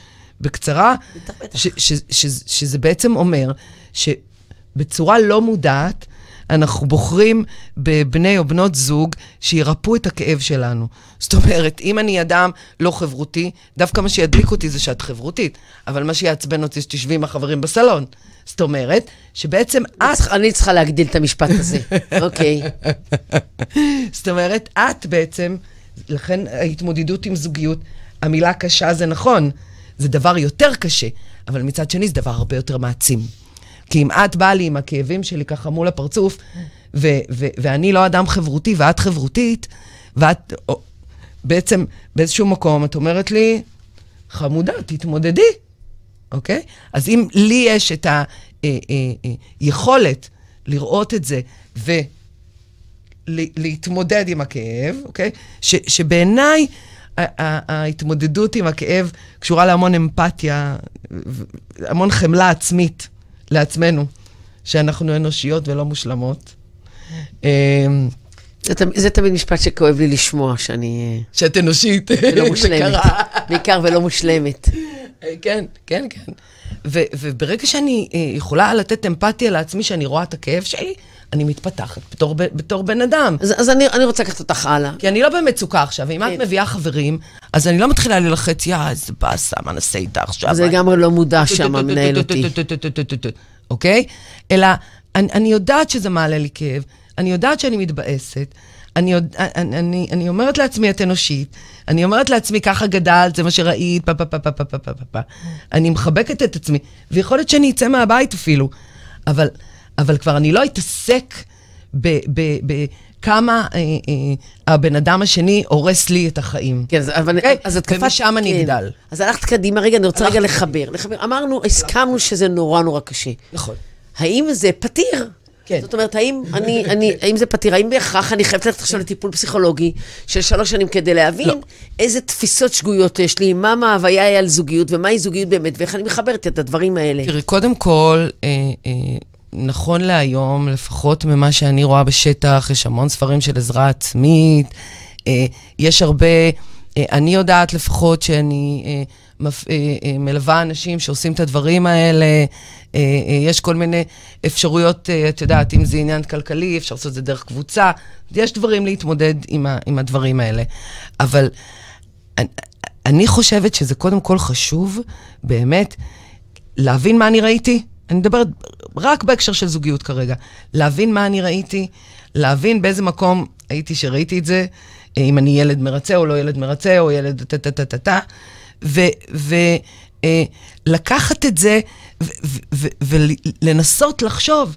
בקצרה, בטח, בטח. ש, ש, ש, שזה בעצם אומר שבצורה לא מודעת, אנחנו בוחרים בבני או בנות זוג שירפאו את הכאב שלנו. זאת אומרת, אם אני אדם לא חברותי, דווקא מה שידליק אותי זה שאת חברותית, אבל מה שיעצבן אותי שתשבי עם החברים בסלון. זאת אומרת, שבעצם את, אני צריכה- להגדיל את המשפט הזה. אוקיי. זאת אומרת, את בעצם, לכן ההתמודדות עם זוגיות, המילה קשה זה נכון, זה דבר יותר קשה, אבל מצד שני זה דבר הרבה יותר מעצים. את באה לי עם הכאבים שלי ככה מול הפרצוף, ו- ו- ואני לא אדם חברותי ואת חברותית, ואת או, בעצם באיזשהו מקום את אומרת לי, חמודה, תתמודדי, אוקיי? אז אם לי יש את היכולת לראות את זה, ו... ל- להתמודד עם הכאב, אוקיי? ש, שבעיניי ההתמודדות עם הכאב קשורה להמון אמפתיה, המון חמלה עצמית לעצמנו, שאנחנו אנושיות ולא מושלמות. אמ, זה תמיד- זה תמיד משפט שכואב לי לשמוע, שאני שאת אנושית, אה, לא זה מושלמת. בעיקר ולא מושלמת. כן, כן, כן. ו- וברגע שאני אה, יכולה לתת אמפתיה לעצמי, שאני רואה את הכאב שלי, אני מתפתחת בתור, בתור בן אדם. אז, אז אני, אני רוצה לקחת אותך הלאה. כי אני לא במצוקה עכשיו, ואם את כן. מביאה חברים, אז אני לא מתחילה ללחץ, יא, איזה באסה, מה נעשה איתה עכשיו? זה לגמרי לא מודע שם, מנהל אותי. אוקיי? אלא, אני, יודעת שזה מעלה לי כאב, אני יודעת שאני מתבאסת, אני, יודע, אני, אני, אני אומרת לעצמי, את אנושית, אני אומרת לעצמי, ככה גדלת, זה מה שראית, פה, פה, פה, פה, פה, פה, פה, פה. אני מחבקת את עצמי, ויכול להיות שאני אצא מהבית אפילו, אבל, אבל כבר אני לא אתעסק בכמה אה, אה, הבן אדם השני הורס לי את החיים. כן, אז, אבל, אוקיי? אז את קפצת... ומשם אני כן. אגדל. אז הלכת קדימה, רגע, אני רוצה רגע לחבר. לחבר. אמרנו, הסכמנו שזה נורא נורא קשה. נכון. האם זה פתיר? כן. זאת אומרת, האם, אני, אני, האם זה פתיר? האם בהכרח אני חייבת ללכת עכשיו לטיפול פסיכולוגי של שלוש שנים כדי להבין לא. איזה תפיסות שגויות יש לי, מה מההוויה היא על זוגיות ומהי זוגיות באמת, ואיך אני מחברת את הדברים האלה. תראי, קודם כל, אה, אה, נכון להיום, לפחות ממה שאני רואה בשטח, יש המון ספרים של עזרה עצמית, אה, יש הרבה, אה, אני יודעת לפחות שאני אה, מלווה אנשים שעושים את הדברים האלה, יש כל מיני אפשרויות, את יודעת, אם זה עניין כלכלי, אפשר לעשות את זה דרך קבוצה, יש דברים להתמודד עם, הדברים האלה. אבל אני חושבת שזה קודם כל חשוב, באמת, להבין מה אני ראיתי. אני מדברת רק בהקשר של זוגיות כרגע. להבין מה אני ראיתי, להבין באיזה מקום הייתי שראיתי את זה, אה, אם אני ילד מרצה או לא ילד מרצה, או ילד טה-טה-טה-טה, ולקחת את זה ולנסות לחשוב,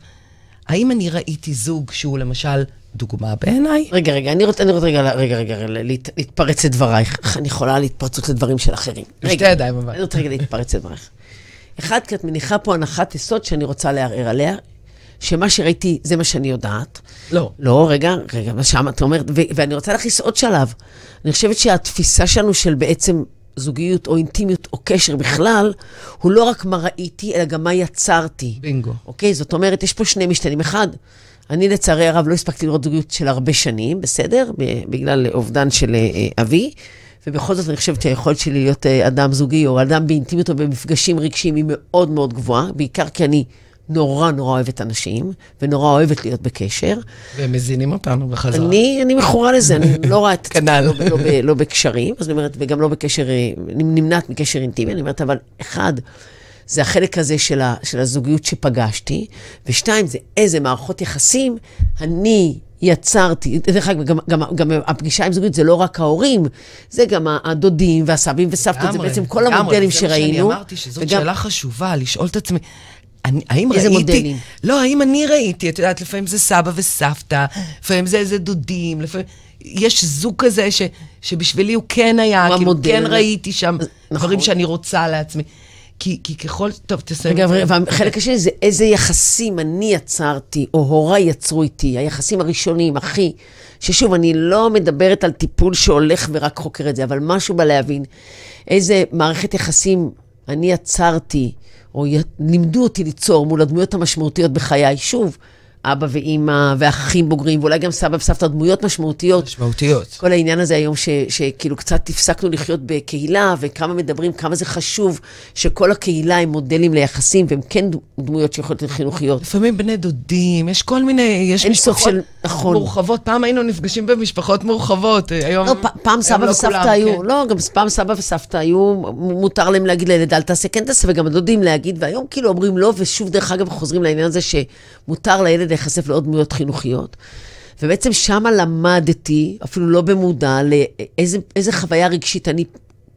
האם אני ראיתי זוג שהוא למשל דוגמה בעיניי? רגע, רגע, אני רוצה, אני רוצה רגע, רגע, רגע, רגע, להת, להתפרץ לדברייך. איך אני יכולה להתפרצות לדברים של אחרים? בשתי ידיים, אבל. אני רוצה רגע להתפרץ לדברייך. אחד, כי את מניחה פה הנחת יסוד שאני רוצה לערער עליה, שמה שראיתי זה מה שאני יודעת. לא. לא, רגע, רגע, מה שם את אומרת, ו- ואני רוצה להכניס עוד שלב. אני חושבת שהתפיסה שלנו של בעצם זוגיות או אינטימיות או קשר בכלל, הוא לא רק מה ראיתי, אלא גם מה יצרתי. בינגו. אוקיי? זאת אומרת, יש פה שני משתנים. אחד, אני לצערי הרב לא הספקתי לראות זוגיות של הרבה שנים, בסדר? בגלל אובדן של אה, אבי. ובכל זאת אני חושבת שהיכולת שלי להיות אה, אדם זוגי, או אדם באינטימיות או במפגשים רגשיים, היא מאוד מאוד גבוהה, בעיקר כי אני נורא נורא אוהבת אנשים, ונורא אוהבת להיות בקשר. והם מזינים אותנו בחזרה. אני, אני מכורה לזה, אני לא רואה את כנ"ל. לא, לא, ב- לא בקשרים, אז אני אומרת, וגם לא בקשר, אה, אני נמנעת מקשר אינטימי, אני אומרת, אבל אחד, זה החלק הזה של, ה, של הזוגיות שפגשתי, ושתיים, זה איזה מערכות יחסים אני יצרתי. דרך אגב, גם, גם, גם הפגישה עם זוגיות זה לא רק ההורים, זה גם הדודים והסבים וסבתות, זה בעצם כל לגמרי, המודלים זה מה שראינו. שאני אמרתי, שזאת שאלה חשובה, לשאול את עצמי. אני, האם איזה ראיתי... מודלים? לא, האם אני ראיתי, את יודעת, לפעמים זה סבא וסבתא, לפעמים זה איזה דודים, לפעמים... יש זוג כזה ש, שבשבילי הוא כן היה, הוא כאילו המודל. כן ראיתי שם נכון. דברים שאני רוצה לעצמי. כי, כי ככל... טוב, תסיים. רגע, והחלק השני זה איזה יחסים אני יצרתי, או הוריי יצרו איתי, היחסים הראשונים, אחי, ששוב, אני לא מדברת על טיפול שהולך ורק חוקר את זה, אבל משהו בלהבין איזה מערכת יחסים אני יצרתי, או י... לימדו אותי ליצור מול הדמויות המשמעותיות בחיי. שוב, אבא ואימא ואחים בוגרים, ואולי גם סבא וסבתא, דמויות משמעותיות. משמעותיות. כל העניין הזה היום, ש, שכאילו קצת הפסקנו לחיות בקהילה, וכמה מדברים, כמה זה חשוב שכל הקהילה הם מודלים ליחסים, והם כן דמויות שיכולות להיות חינוכיות. לפעמים בני דודים, יש כל מיני, יש משפחות של- נכון. מורחבות. פעם היינו נפגשים במשפחות מורחבות, היום... לא, פ- פעם סבא לא וסבתא כולם, היו, כן. לא, גם פעם סבא וסבתא היו, מותר להם להגיד לילד, אל תעשה, כן תעשה, וגם הדודים להגיד, והיום כאילו אומרים לא, ושוב, דרך אגב, חוזרים לעניין הזה שמותר לילד להיחשף לעוד דמויות חינוכיות. ובעצם שמה למדתי, אפילו לא במודע, לאיזה איזה חוויה רגשית אני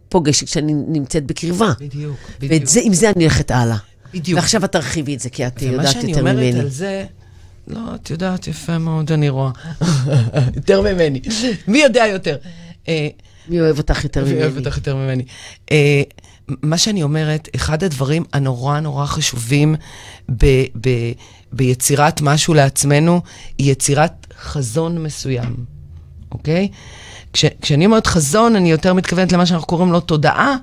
פוגשת כשאני נמצאת בקרבה. בדיוק, בדיוק. זה, עם זה אני הולכת הלאה. בדיוק. ועכשיו את תרחיבי את זה, כי את ומה יודעת שאני יותר אומרת ממני. על זה, לא, את יודעת, יפה מאוד, אני רואה. יותר ממני. מי יודע יותר? אה, מי אוהב אותך יותר מי אוהב ממני? אותך יותר ממני. אה, מה שאני אומרת, אחד הדברים הנורא נורא חשובים ביצירת משהו לעצמנו, היא יצירת חזון מסוים, אוקיי? כש, כשאני אומרת חזון, אני יותר מתכוונת למה שאנחנו קוראים לו תודעה,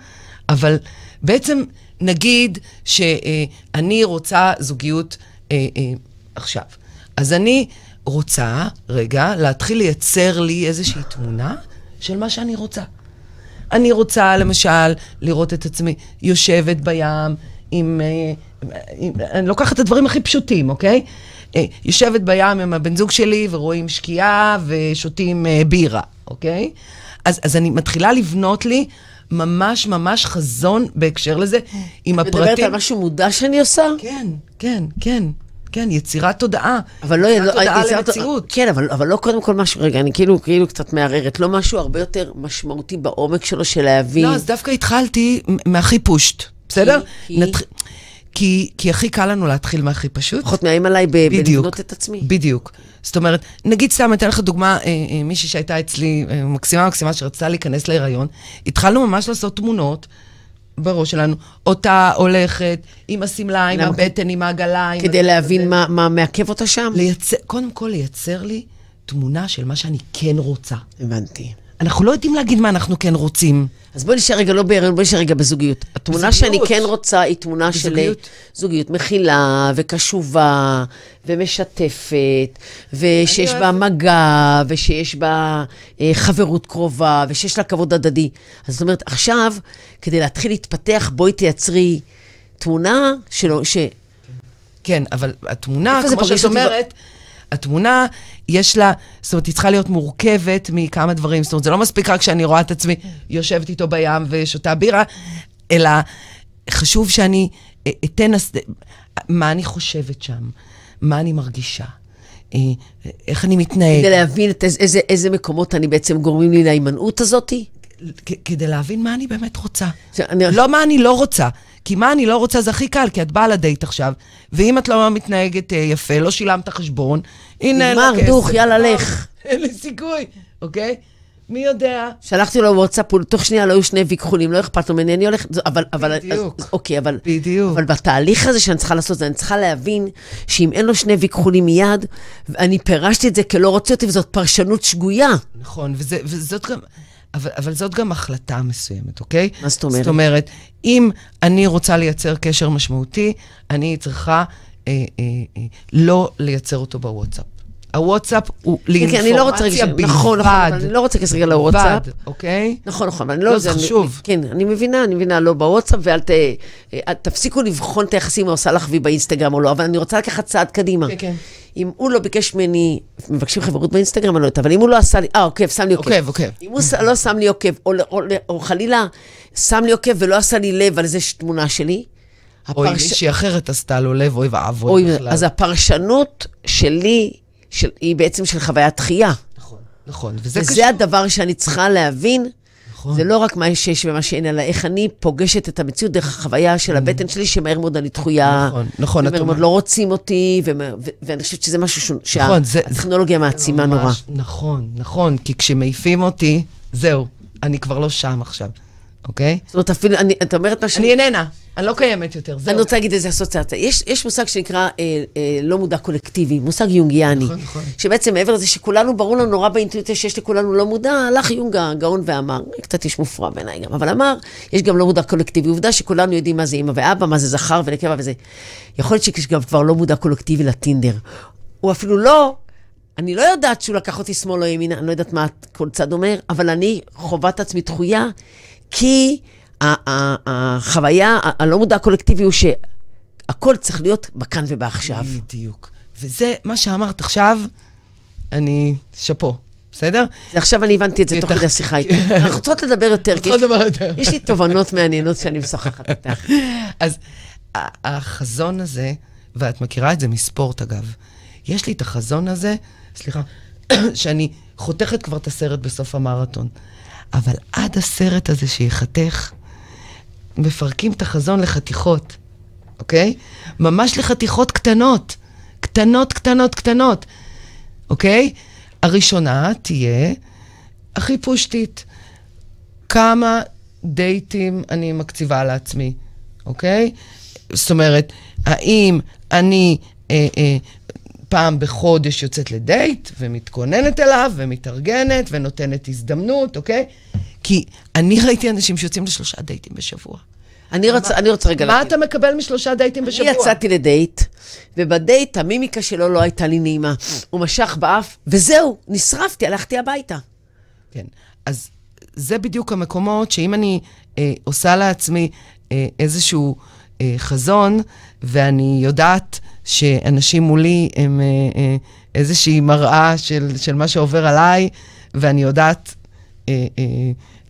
אבל בעצם נגיד שאני רוצה זוגיות אה, אה, עכשיו. אז אני רוצה, רגע, להתחיל לייצר לי איזושהי תמונה של מה שאני רוצה. אני רוצה, למשל, לראות את עצמי יושבת בים עם... אה, אני לוקחת את הדברים הכי פשוטים, אוקיי? אה, יושבת בים עם הבן זוג שלי ורואים שקיעה ושותים אה, בירה, אוקיי? אז, אז אני מתחילה לבנות לי ממש ממש חזון בהקשר לזה, עם את הפרטים. מדברת על משהו מודע שאני עושה? כן, כן, כן, כן, יצירת תודעה. אבל לא... יצירת לא- תודעה יצירת- למציאות. כן, אבל, אבל לא קודם כל משהו, רגע, אני כאילו, כאילו קצת מערערת, לא משהו הרבה יותר משמעותי בעומק שלו של להבין. לא, אז דווקא התחלתי מהכי פושט, בסדר? כי? נתח- כי, כי הכי קל לנו להתחיל מהכי פשוט. פחות מאיים עליי ב-. בלבנות את עצמי. בדיוק. זאת אומרת, נגיד סתם, אתן לך דוגמה, אה, אה, מישהי שהייתה אצלי, אה, מקסימה מקסימה, שרצתה להיכנס להיריון, התחלנו ממש לעשות תמונות בראש שלנו, אותה הולכת עם השמלה, עם? הבטן, עם העגלה, עם... כדי להבין מה, מה מעכב אותה שם? לייצר, קודם כל לייצר לי תמונה של מה שאני כן רוצה. הבנתי. אנחנו לא יודעים להגיד מה אנחנו כן רוצים. אז בואי נשאר רגע לא בהיריון, בואי נשאר רגע בזוגיות. התמונה בזוגיות. שאני כן רוצה היא תמונה של בזוגיות. זוגיות מכילה וקשובה ומשתפת, ושיש בה מגע, ושיש בה אה, חברות קרובה, ושיש לה כבוד הדדי. אז זאת אומרת, עכשיו, כדי להתחיל להתפתח, בואי תייצרי תמונה שלו, ש... כן, אבל התמונה, כמו שאת אותי ב- אומרת, התמונה, יש לה, זאת אומרת, היא צריכה להיות מורכבת מכמה דברים. זאת אומרת, זה לא מספיק רק שאני רואה את עצמי יושבת איתו בים ושותה בירה, אלא חשוב שאני אה, אתן, הס- מה אני חושבת שם, מה אני מרגישה, אה, איך אני מתנהג. כדי להבין את איזה, איזה, איזה מקומות אני בעצם גורמים לי להימנעות הזאתי. כדי להבין מה אני באמת רוצה. עכשיו, אני- לא מה אני לא רוצה. כי מה אני לא רוצה זה הכי קל, כי את באה לדייט עכשיו, ואם את לא מתנהגת אה, יפה, לא שילמת חשבון, הנה אין לה נגמר. דוך, יאללה, נגמר. לך. אין לי סיכוי, אוקיי? מי יודע? שלחתי לו וואטסאפ, תוך שנייה לא היו שני ויכוחונים, לא אכפת לו ממני, אני הולכת, אבל, אבל, בדיוק. אז, אוקיי, אבל, בדיוק. אבל בתהליך הזה שאני צריכה לעשות, אני צריכה להבין שאם אין לו שני ויכוחונים מיד, אני פירשתי את זה כלא רוצה אותי, וזאת פרשנות שגויה. נכון, וזה, וזאת גם... אבל, אבל זאת גם החלטה מסוימת, אוקיי? מה זאת אומרת? זאת אומרת, אם אני רוצה לייצר קשר משמעותי, אני צריכה אה, אה, אה, לא לייצר אותו בוואטסאפ. הוואטסאפ הוא לא לאינפורמציה ש- נכון, נכון, בלבד. אני לא רוצה להיכנס רגע לוואטסאפ. בלבד, אוקיי? נכון, נכון, אבל אני לא... לא, זה חשוב. כן, אני מבינה, אני מבינה, לא בוואטסאפ, ואל ת... אה, תפסיקו לבחון את היחסים, לך וי באינסטגרם או לא, אבל אני רוצה לקחת צעד קדימה. כן, כן. אם הוא לא ביקש ממני, מבקשים חברות באינסטגרם, אני לא יודעת, אבל אם הוא לא עשה לי, אה, עוקב, שם לי עוקב. עוקב, עוקב. אם הוא לא שם לי עוקב, או, או, או חלילה שם לי עוקב ולא עשה לי לב על איזה תמונה שלי, אוי, הפרש- מישהי אחרת עשתה לו לב, אוי ואבוי אוי, בכלל. אז הפרשנות שלי, של, היא בעצם של חוויית דחייה. נכון, נכון. וזה וזה קשור. הדבר שאני צריכה להבין. נכון. זה לא רק מה שיש ומה שאין, אלא איך אני פוגשת את המציאות דרך החוויה של הבטן שלי, שמהר מאוד אני דחויה. נכון, נכון, ומהר מאוד. לא רוצים אותי, ו- ואני חושבת שזה משהו ש- נכון, שהטכנולוגיה מעצימה ממש, נורא. נכון, נכון, כי כשמעיפים אותי, זהו, אני כבר לא שם עכשיו, אוקיי? זאת אומרת, אפילו, אני- את אומרת מה שאני... אני איננה, אני לא קיימת יותר, זהו. אני רוצה להגיד איזה אסוציאציה. יש, יש מושג שנקרא אה, אה, לא מודע קולקטיבי, מושג יונגיאני. נכון, נכון. שבעצם מעבר לזה שכולנו, ברור לנו נורא באינטואיציה שיש לכולנו לא מודע, הלך יונג הגאון ואמר, קצת איש מופרע בעיניי גם, אבל אמר, יש גם לא מודע קולקטיבי. עובדה שכולנו יודעים מה זה אימא ואבא, מה זה זכר ונקבה וזה. יכול להיות שיש גם כבר לא מודע קולקטיבי לטינדר. הוא אפילו לא... אני לא יודעת שהוא לקח אותי שמאל או ימינה, אני לא יודעת מה כל צד אומר, אבל אני חווה את עצמי דחויה, כי החוויה הלא מודע הקולקטיבי הוא שהכל צריך להיות בכאן ובעכשיו. בדיוק. וזה, מה שאמרת עכשיו, אני שאפו, בסדר? ועכשיו אני הבנתי את זה תוך. כדי השיחה איתך. אנחנו רוצות לדבר יותר, כי יש- לי תובנות מעניינות שאני משוחחת איתך. אז החזון הזה, ואת מכירה את זה מספורט אגב, יש לי את החזון הזה, סליחה, שאני חותכת כבר את הסרט בסוף המרתון, אבל עד הסרט הזה שייחתך, מפרקים את החזון לחתיכות, אוקיי? ממש לחתיכות קטנות, קטנות, קטנות, קטנות, אוקיי? הראשונה תהיה הכי פושטית. כמה דייטים אני מקציבה לעצמי, אוקיי? זאת אומרת, האם אני אה, אה, פעם בחודש יוצאת לדייט ומתכוננת אליו ומתארגנת ונותנת הזדמנות, אוקיי? כי אני ראיתי אנשים שיוצאים לשלושה דייטים בשבוע. אני רוצה אני רוצה רגע... מה להגיד. אתה מקבל משלושה דייטים בשבוע? אני יצאתי לדייט, ובדייט המימיקה שלו לא הייתה לי נעימה. הוא משך באף, וזהו, נשרפתי, הלכתי הביתה. כן. אז זה בדיוק המקומות שאם אני אה, עושה לעצמי אה, איזשהו אה, חזון, ואני יודעת שאנשים מולי הם אה, אה, איזושהי מראה של, של מה שעובר עליי, ואני יודעת אה, אה,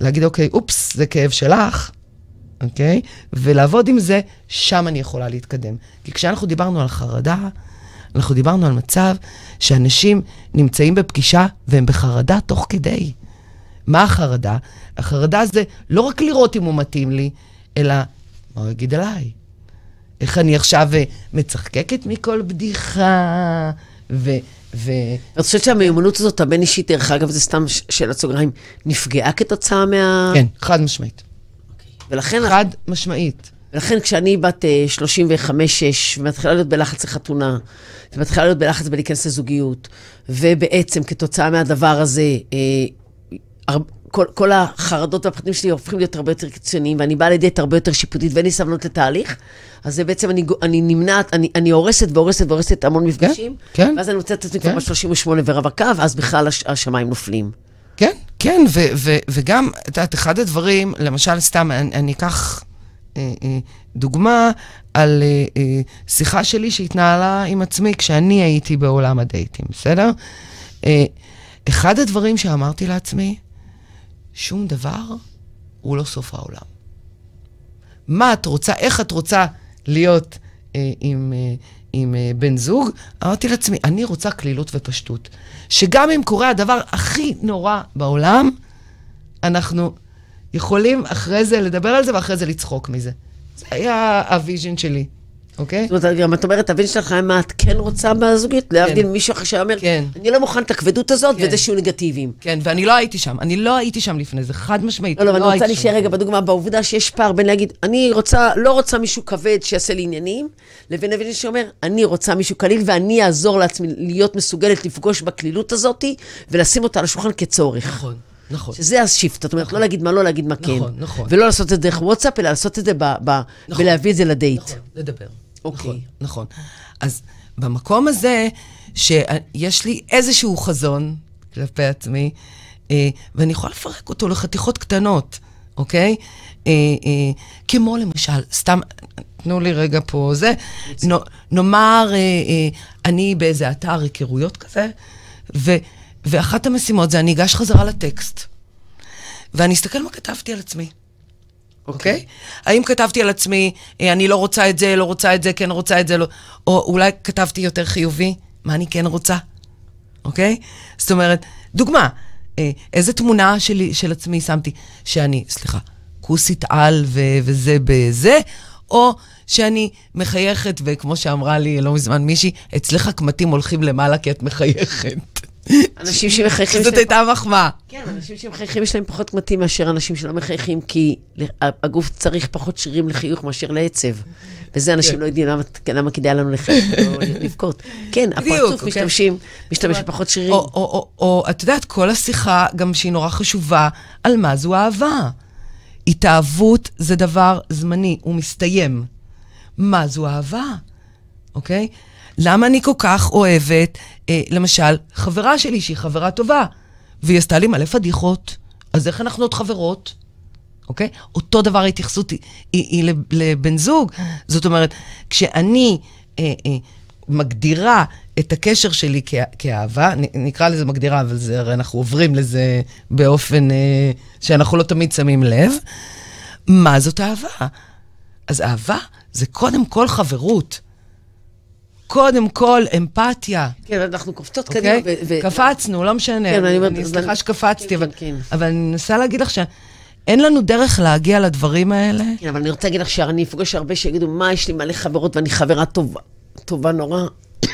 להגיד, אוקיי, אופס, זה כאב שלך, אוקיי? ולעבוד עם זה, שם אני יכולה להתקדם. כי כשאנחנו דיברנו על חרדה, אנחנו דיברנו על מצב שאנשים נמצאים בפגישה והם בחרדה תוך כדי. מה החרדה? החרדה זה לא רק לראות אם הוא מתאים לי, אלא מה הוא יגיד עליי. איך אני עכשיו אה, מצחקקת מכל בדיחה, ו... ו... אני חושבת שהמיומנות הזאת, הבין-אישית, דרך אגב, זה סתם שאלת סוגריים, נפגעה כתוצאה מה... כן, חד משמעית. ולכן, חד משמעית. ולכן כשאני בת אה, 35-6 ומתחילה להיות בלחץ לחתונה, ומתחילה להיות בלחץ בלהיכנס לזוגיות, ובעצם כתוצאה מהדבר הזה, אה, כל, כל החרדות והפחדים שלי הופכים להיות הרבה יותר קיצוניים, ואני באה לידי הרבה יותר שיפוטית ואין לי סבלנות לתהליך, אז זה בעצם, אני, אני נמנעת, אני, אני הורסת והורסת והורסת המון מפגשים, כן. ואז אני מוצאת את עצמי כן. כבר בת 38 ורווקה, ואז בכלל הש, השמיים נופלים. כן, כן, ו- ו- וגם, את יודעת, אחד הדברים, למשל, סתם, אני, אני אקח אה, אה, דוגמה על אה, אה, שיחה שלי שהתנהלה עם עצמי כשאני הייתי בעולם הדייטים, בסדר? אה, אחד הדברים שאמרתי לעצמי, שום דבר הוא לא סוף העולם. מה את רוצה, איך את רוצה להיות אה, עם, אה, עם אה, בן זוג? אמרתי לעצמי, אני רוצה קלילות ופשטות. שגם אם קורה הדבר הכי נורא בעולם, אנחנו יכולים אחרי זה לדבר על זה ואחרי זה לצחוק מזה. זה היה ה vision שלי, אוקיי? זאת אומרת, גם את אומרת, הבן שלך, מה את כן רוצה בזוגיות? להבדיל מישהו אחר שאומר, כן. אני לא מוכן את הכבדות הזאת כן. וזה שיהיו נגטיביים. כן, ואני לא הייתי שם. אני לא הייתי שם לפני זה, חד משמעית. לא, לא, אני רוצה הייתי להישאר. רגע בדוגמה, בעובדה שיש פער בין להגיד, אני רוצה, לא רוצה מישהו כבד שיעשה לי עניינים, לבין לבין שאומר, אני רוצה מישהו קליל ואני אעזור לעצמי להיות מסוגלת לפגוש בקלילות הזאת ולשים אותה על השולחן כצורך. נכון, נכון. שזה השיפט, זאת אומרת, לא להגיד מה לא, להגיד מה כן. נכון, נכון. ולא לעשות את זה דרך וואטסאפ, אלא לעשות את זה ב- ב- נכון. ולהביא את זה לדייט. נכון, לדבר. אוקיי. נכון, נכון. אז במקום הזה, שיש לי איזשהו חזון כלפי עצמי, אה, ואני יכולה לפרק אותו לחתיכות קטנות, אוקיי? אה, אה, כמו למשל, סתם, תנו לי רגע פה זה, נו, נאמר, אה, אה, אני באיזה אתר היכרויות כזה, ו, ואחת המשימות זה אני אגש חזרה לטקסט, ואני אסתכל מה כתבתי על עצמי. אוקיי? האם כתבתי על עצמי, אה, אני לא רוצה את זה, לא רוצה את זה, כן רוצה את זה, לא... או אולי כתבתי יותר חיובי, מה אני כן רוצה, אוקיי? זאת אומרת, דוגמה, אה, איזה תמונה שלי, של עצמי שמתי, שאני, סליחה, כוסית על ו- וזה בזה, או שאני מחייכת, וכמו שאמרה לי לא מזמן מישהי, אצלך קמטים הולכים למעלה כי את מחייכת. אנשים שמחייכים, זאת הייתה מחמאה. כן, אנשים שמחייכים יש להם פחות מתאים מאשר אנשים שלא מחייכים, כי הגוף צריך פחות שרירים לחיוך מאשר לעצב. וזה אנשים לא יודעים למה, כדאי לנו לחייך ולא לבכות. כן, הפרצוף אוקיי. משתמשים, משתמש בפחות שרירים. או, את יודעת, כל השיחה, גם שהיא נורא חשובה, על מה זו אהבה. התאהבות זה דבר זמני, הוא מסתיים. מה זו אהבה, אוקיי? למה אני כל כך אוהבת, אה, למשל, חברה שלי שהיא חברה טובה, והיא עשתה לי מלא פדיחות, אז איך אנחנו עוד חברות? אוקיי? אותו דבר ההתייחסות היא, היא, היא לב- לבן זוג. זאת אומרת, כשאני אה, אה, מגדירה את הקשר שלי כ, כאהבה, נקרא לזה מגדירה, אבל זה, הרי אנחנו עוברים לזה באופן אה, שאנחנו לא תמיד שמים לב, מה זאת אהבה? אז אהבה זה קודם כל חברות. קודם כל אמפתיה. כן, אנחנו קופצות קדימה. אוקיי? ו- ו- קפצנו, לא משנה. כן, אני אומרת, אני סליחה שקפצתי, כן, אבל כן, כן. אבל אני מנסה להגיד לך שאין לנו דרך להגיע לדברים האלה. כן, אבל אני רוצה להגיד לך שאני אפגוש הרבה שיגידו, מה, יש לי מלא חברות ואני חברה טובה, טובה נורא.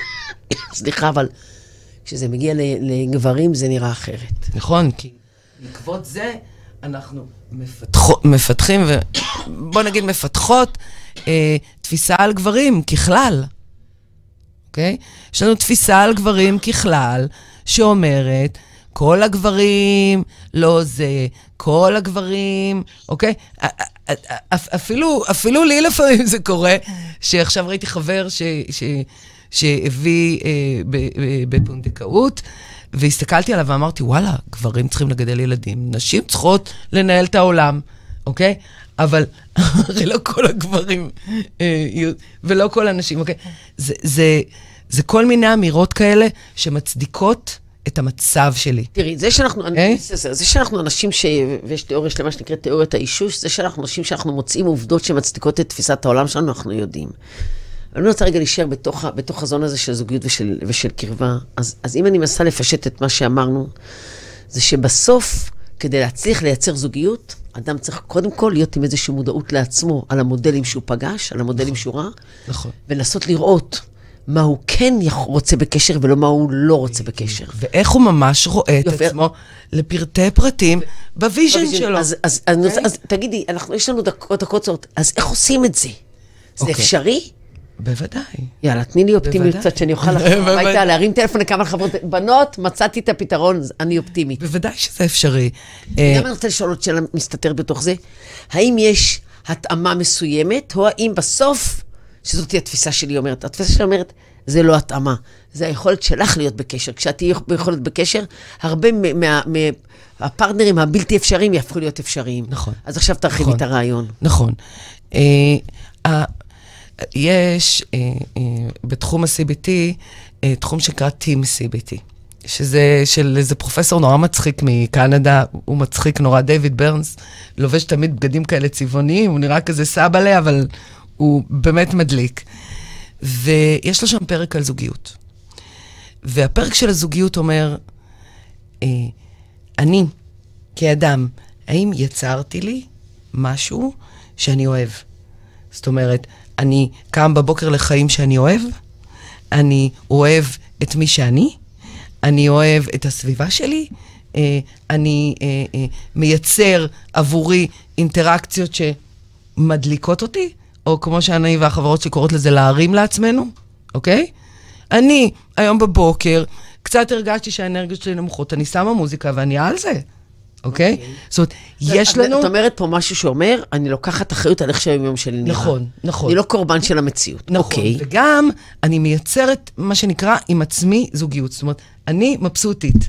סליחה, אבל כשזה מגיע לגברים זה נראה אחרת. נכון, כי בעקבות זה אנחנו מפתחות, מפתחים, ו... בוא נגיד מפתחות, אה, תפיסה על גברים ככלל, אוקיי? יש לנו תפיסה על גברים ככלל, שאומרת, כל הגברים לא זה, כל הגברים, אוקיי? אפילו, אפילו לי לפעמים זה קורה, שעכשיו ראיתי חבר ש, ש, שהביא אה, בפונדקאות, והסתכלתי עליו ואמרתי, וואלה, גברים צריכים לגדל ילדים, נשים צריכות לנהל את העולם, אוקיי? אבל הרי לא כל הגברים, אה, ולא כל הנשים, אוקיי? זה, זה, זה כל מיני אמירות כאלה שמצדיקות את המצב שלי. תראי, זה שאנחנו, אוקיי. אני, זה, זה, שאנחנו אנשים ש... ויש תיאוריה שלמה שנקראת תיאוריית האישוש, זה שאנחנו אנשים שאנחנו מוצאים עובדות שמצדיקות את תפיסת העולם שלנו, אנחנו יודעים. אני רוצה רגע להישאר בתוך, בתוך החזון הזה של זוגיות ושל, ושל קרבה. אז, אז אם אני מנסה לפשט את מה שאמרנו, זה שבסוף, כדי להצליח לייצר זוגיות, אדם צריך קודם כל להיות עם איזושהי מודעות לעצמו, על המודלים שהוא פגש, על המודלים שהוא ראה, נכון. ולנסות לראות מה הוא כן רוצה בקשר ולא מה הוא לא רוצה בקשר. ואיך הוא ממש רואה את יופי. עצמו לפרטי פרטים ב vision שלו. אז, אז, אז, אוקיי? אז תגידי, אנחנו, יש לנו דקות, דקות קצרות, אז איך עושים את זה? זה אוקיי. אפשרי? בוודאי. יאללה, תני לי אופטימיות. קצת, שאני אוכל לחזור. הביתה, להרים טלפון לכמה חברות, בנות, מצאתי את הפתרון, אני אופטימית. בוודאי שזה אפשרי. אה, גם אני רוצה לשאול עוד שאלה מסתתרת בתוך זה, האם יש התאמה מסוימת, או האם בסוף, שזאת התפיסה שלי אומרת, התפיסה שלי אומרת, זה לא התאמה, זה היכולת שלך להיות בקשר. כשאת תהיי יכולת בקשר, הרבה מה- מה- מהפרטנרים הבלתי אפשריים יהפכו להיות אפשריים. נכון. אז עכשיו תרחיבי נכון. את הרעיון. נכון. אה, יש אה, אה, בתחום ה-CBT אה, תחום שנקרא Team CBT, שזה של איזה פרופסור נורא מצחיק מקנדה, הוא מצחיק נורא, דיוויד ברנס, לובש תמיד בגדים כאלה צבעוניים, הוא נראה כזה סבאלה, אבל הוא באמת מדליק. ויש לו שם פרק על זוגיות. והפרק של הזוגיות אומר, אה, אני, כאדם, האם יצרתי לי משהו שאני אוהב? זאת אומרת, אני קם בבוקר לחיים שאני אוהב, אני אוהב את מי שאני, אני אוהב את הסביבה שלי, אה, אני אה, אה, מייצר עבורי אינטראקציות שמדליקות אותי, או כמו שאני והחברות שלי קוראות לזה להרים לעצמנו, אוקיי? אני היום בבוקר קצת הרגשתי שהאנרגיות שלי נמוכות, אני שמה מוזיקה ואני על זה, אוקיי? זאת אומרת, יש לנו... את אומרת פה משהו שאומר, אני לוקחת אחריות על איך שהיום שלי נראה. נכון, נכון. אני לא קורבן של המציאות. נכון, אוקיי. וגם אני מייצרת מה שנקרא עם עצמי זוגיות. זאת אומרת, אני מבסוטית.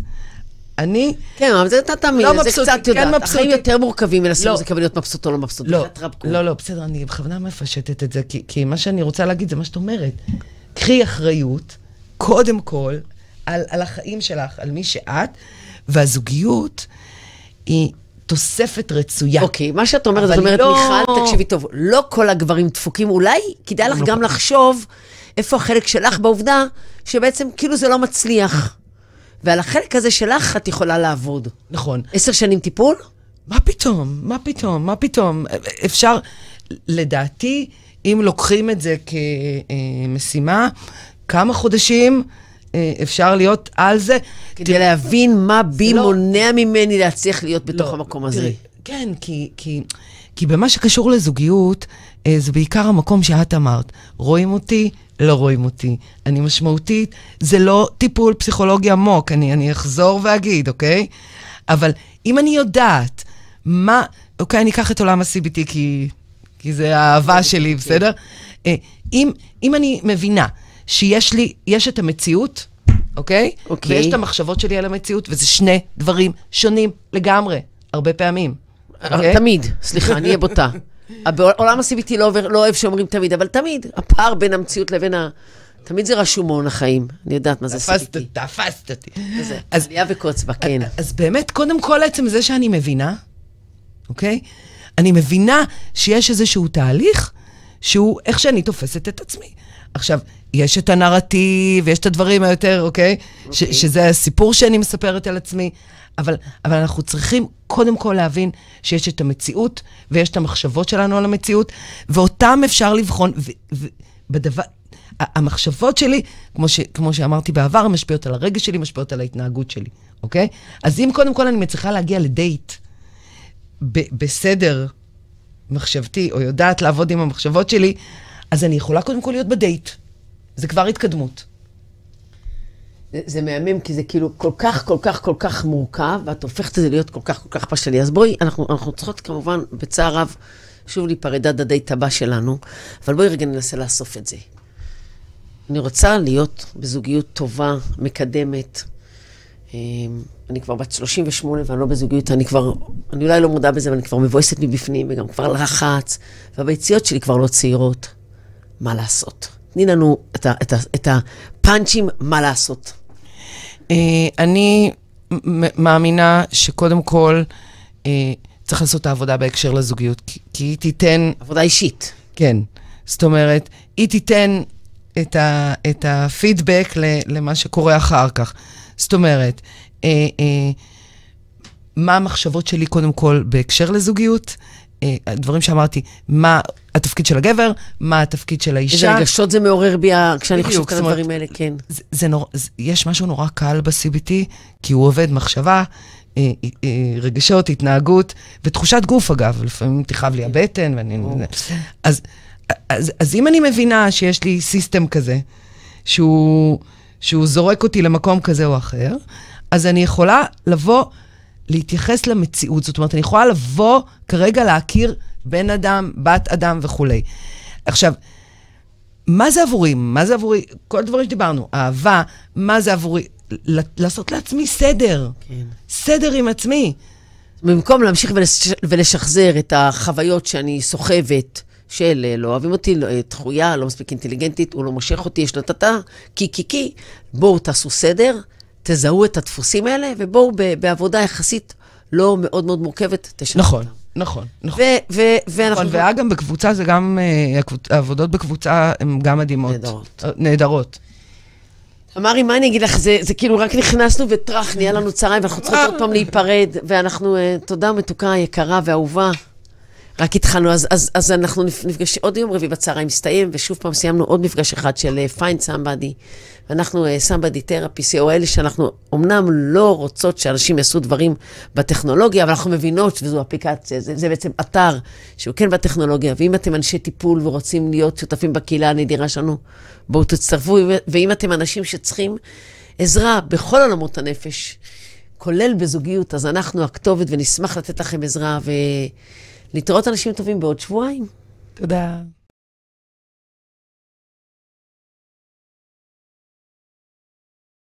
אני, כן, אבל זה אתה תמיד, לא זה מבסוטית, קצת כן יודעת. החיים. יותר מורכבים מלשים לא. מוזיקה ולהיות מבסוט או לא מבסוט. לא. לא, לא, בסדר, אני בכוונה מפשטת את זה, כי, כי מה שאני רוצה להגיד זה מה שאת אומרת. קחי אחריות, קודם כל, על, על החיים שלך, על מי שאת, והזוגיות היא תוספת רצויה. אוקיי, מה שאת אומרת, זאת אומרת, לא- מיכל, תקשיבי טוב, לא כל הגברים דפוקים, אולי כדאי לך לא גם כל- לחשוב איפה החלק שלך בעובדה שבעצם כאילו זה לא מצליח. ועל החלק הזה שלך את יכולה לעבוד. נכון. עשר שנים טיפול? מה פתאום? מה פתאום? מה פתאום? אפשר, לדעתי, אם לוקחים את זה כמשימה, כמה חודשים אפשר להיות על זה. כדי להבין מה בי לא- מונע ממני להצליח להיות בתוך לא, המקום הזה. תראי, כן, כי, כי, כי במה שקשור לזוגיות, אה, זה בעיקר המקום שאת אמרת. רואים אותי, לא רואים אותי. אני משמעותית, זה לא טיפול פסיכולוגי עמוק, אני, אני אחזור ואגיד, אוקיי? אבל אם אני יודעת מה, אוקיי, אני אקח את עולם ה-CBT כי, כי זה האהבה שלי, בסדר? אה, אם, אם אני מבינה שיש לי, יש את המציאות, אוקיי? אוקיי. ויש את המחשבות שלי על המציאות, וזה שני דברים שונים לגמרי, הרבה פעמים. אוקיי? תמיד, סליחה, אני אהיה בוטה. בעולם ה-CBT לא עובר- לא אוהב שאומרים תמיד, אבל תמיד, הפער בין המציאות לבין ה... תמיד זה רשומון החיים. אני יודעת מה זה תפסת, CBT. תפסת אותי. אז, עלייה וקוץ בה, כן. אז באמת, קודם כל, עצם זה שאני מבינה, אוקיי? אני מבינה שיש איזשהו תהליך שהוא איך שאני תופסת את עצמי. עכשיו, יש את הנרטיב, יש את הדברים היותר, אוקיי? ש- אוקיי. שזה הסיפור שאני מספרת על עצמי, אבל, אבל אנחנו צריכים קודם כל להבין שיש את המציאות, ויש את המחשבות שלנו על המציאות, ואותם אפשר לבחון, ובדבר... המחשבות שלי, כמו, ש, כמו שאמרתי בעבר, משפיעות על הרגש שלי, משפיעות על ההתנהגות שלי, אוקיי? אז אם קודם כל אני מצליחה להגיע לדייט ב- בסדר מחשבתי, או יודעת לעבוד עם המחשבות שלי, אז אני יכולה קודם כל להיות בדייט. זה כבר התקדמות. זה, זה מהמם, כי זה כאילו כל כך, כל כך, כל כך מורכב, ואת הופכת את זה להיות כל כך, כל כך פשטני. אז בואי, אנחנו, אנחנו צריכות כמובן, בצער רב, שוב להיפרד עד הדייט הבא שלנו, אבל בואי רגע ננסה לאסוף את זה. אני רוצה להיות בזוגיות טובה, מקדמת, אני כבר בת 38 ואני לא בזוגיות, אני כבר, אני אולי לא מודה בזה, אבל אני כבר מבואסת מבפנים, וגם כבר לחץ, והביציות שלי כבר לא צעירות. מה לעשות? תני לנו את, ה, את, ה, את הפאנצ'ים, מה לעשות. אה, אני מאמינה שקודם כל אה, צריך לעשות את העבודה בהקשר לזוגיות, כי, היא תיתן... עבודה אישית. כן. זאת אומרת, היא תיתן את, ה, את הפידבק למה שקורה אחר כך. זאת אומרת, אה, אה, מה המחשבות שלי קודם כל בהקשר לזוגיות, הדברים שאמרתי, מה התפקיד של הגבר, מה התפקיד של האישה. איזה רגשות זה מעורר בי כשאני חושבת על הדברים האלה, כן. זה, זה נור, זה, יש משהו נורא קל ב-CBT, כי הוא עובד מחשבה, אה, אה, רגשות, התנהגות, ותחושת גוף, אגב, לפעמים תכאב לי הבטן, ואני... אז, אז, אז אם אני מבינה שיש לי סיסטם כזה, שהוא, שהוא זורק אותי למקום כזה או אחר, אז אני יכולה לבוא, להתייחס למציאות. זאת אומרת, אני יכולה לבוא כרגע להכיר בן אדם, בת אדם וכולי. עכשיו, מה זה עבורי? מה זה עבורי? כל הדברים שדיברנו, אהבה, מה זה עבורי? לעשות לעצמי סדר. כן. סדר עם עצמי. במקום להמשיך ולש... ולשחזר את החוויות שאני סוחבת, של לא אוהבים אותי, לא, דחויה, לא מספיק אינטליגנטית, הוא לא מושך אותי, יש לו טאטה, קי קי קי, בואו תעשו סדר, תזהו את הדפוסים האלה, ובואו בעבודה יחסית לא מאוד מאוד מורכבת, תשנו נכון. אותם. נכון, נכון. ואנחנו... נכון, ואגב, בקבוצה זה גם, uh, העבודות בקבוצה הן גם מדהימות. נהדרות. נהדרות. אמרי, מה אני אגיד לך, זה, זה כאילו רק נכנסנו וטראח, נהיה לנו צהריים, ואנחנו צריכות עוד פעם להיפרד, ואנחנו, uh, תודה מתוקה, יקרה ואהובה. רק התחלנו, אז, אז, אז אנחנו נפגשים, עוד יום רביעי בצהריים מסתיים, ושוב פעם סיימנו עוד מפגש אחד של find somebody, ואנחנו uh, somebody therapy, co שאנחנו אמנם לא רוצות שאנשים יעשו דברים בטכנולוגיה, אבל אנחנו מבינות שזו אפליקציה, זה, זה בעצם אתר שהוא כן בטכנולוגיה, ואם אתם אנשי טיפול ורוצים להיות שותפים בקהילה הנדירה שלנו, בואו תצטרפו, ואם אתם אנשים שצריכים עזרה בכל עולמות הנפש, כולל בזוגיות, אז אנחנו הכתובת ונשמח לתת לכם עזרה. ו... להתראות אנשים טובים בעוד שבועיים. תודה.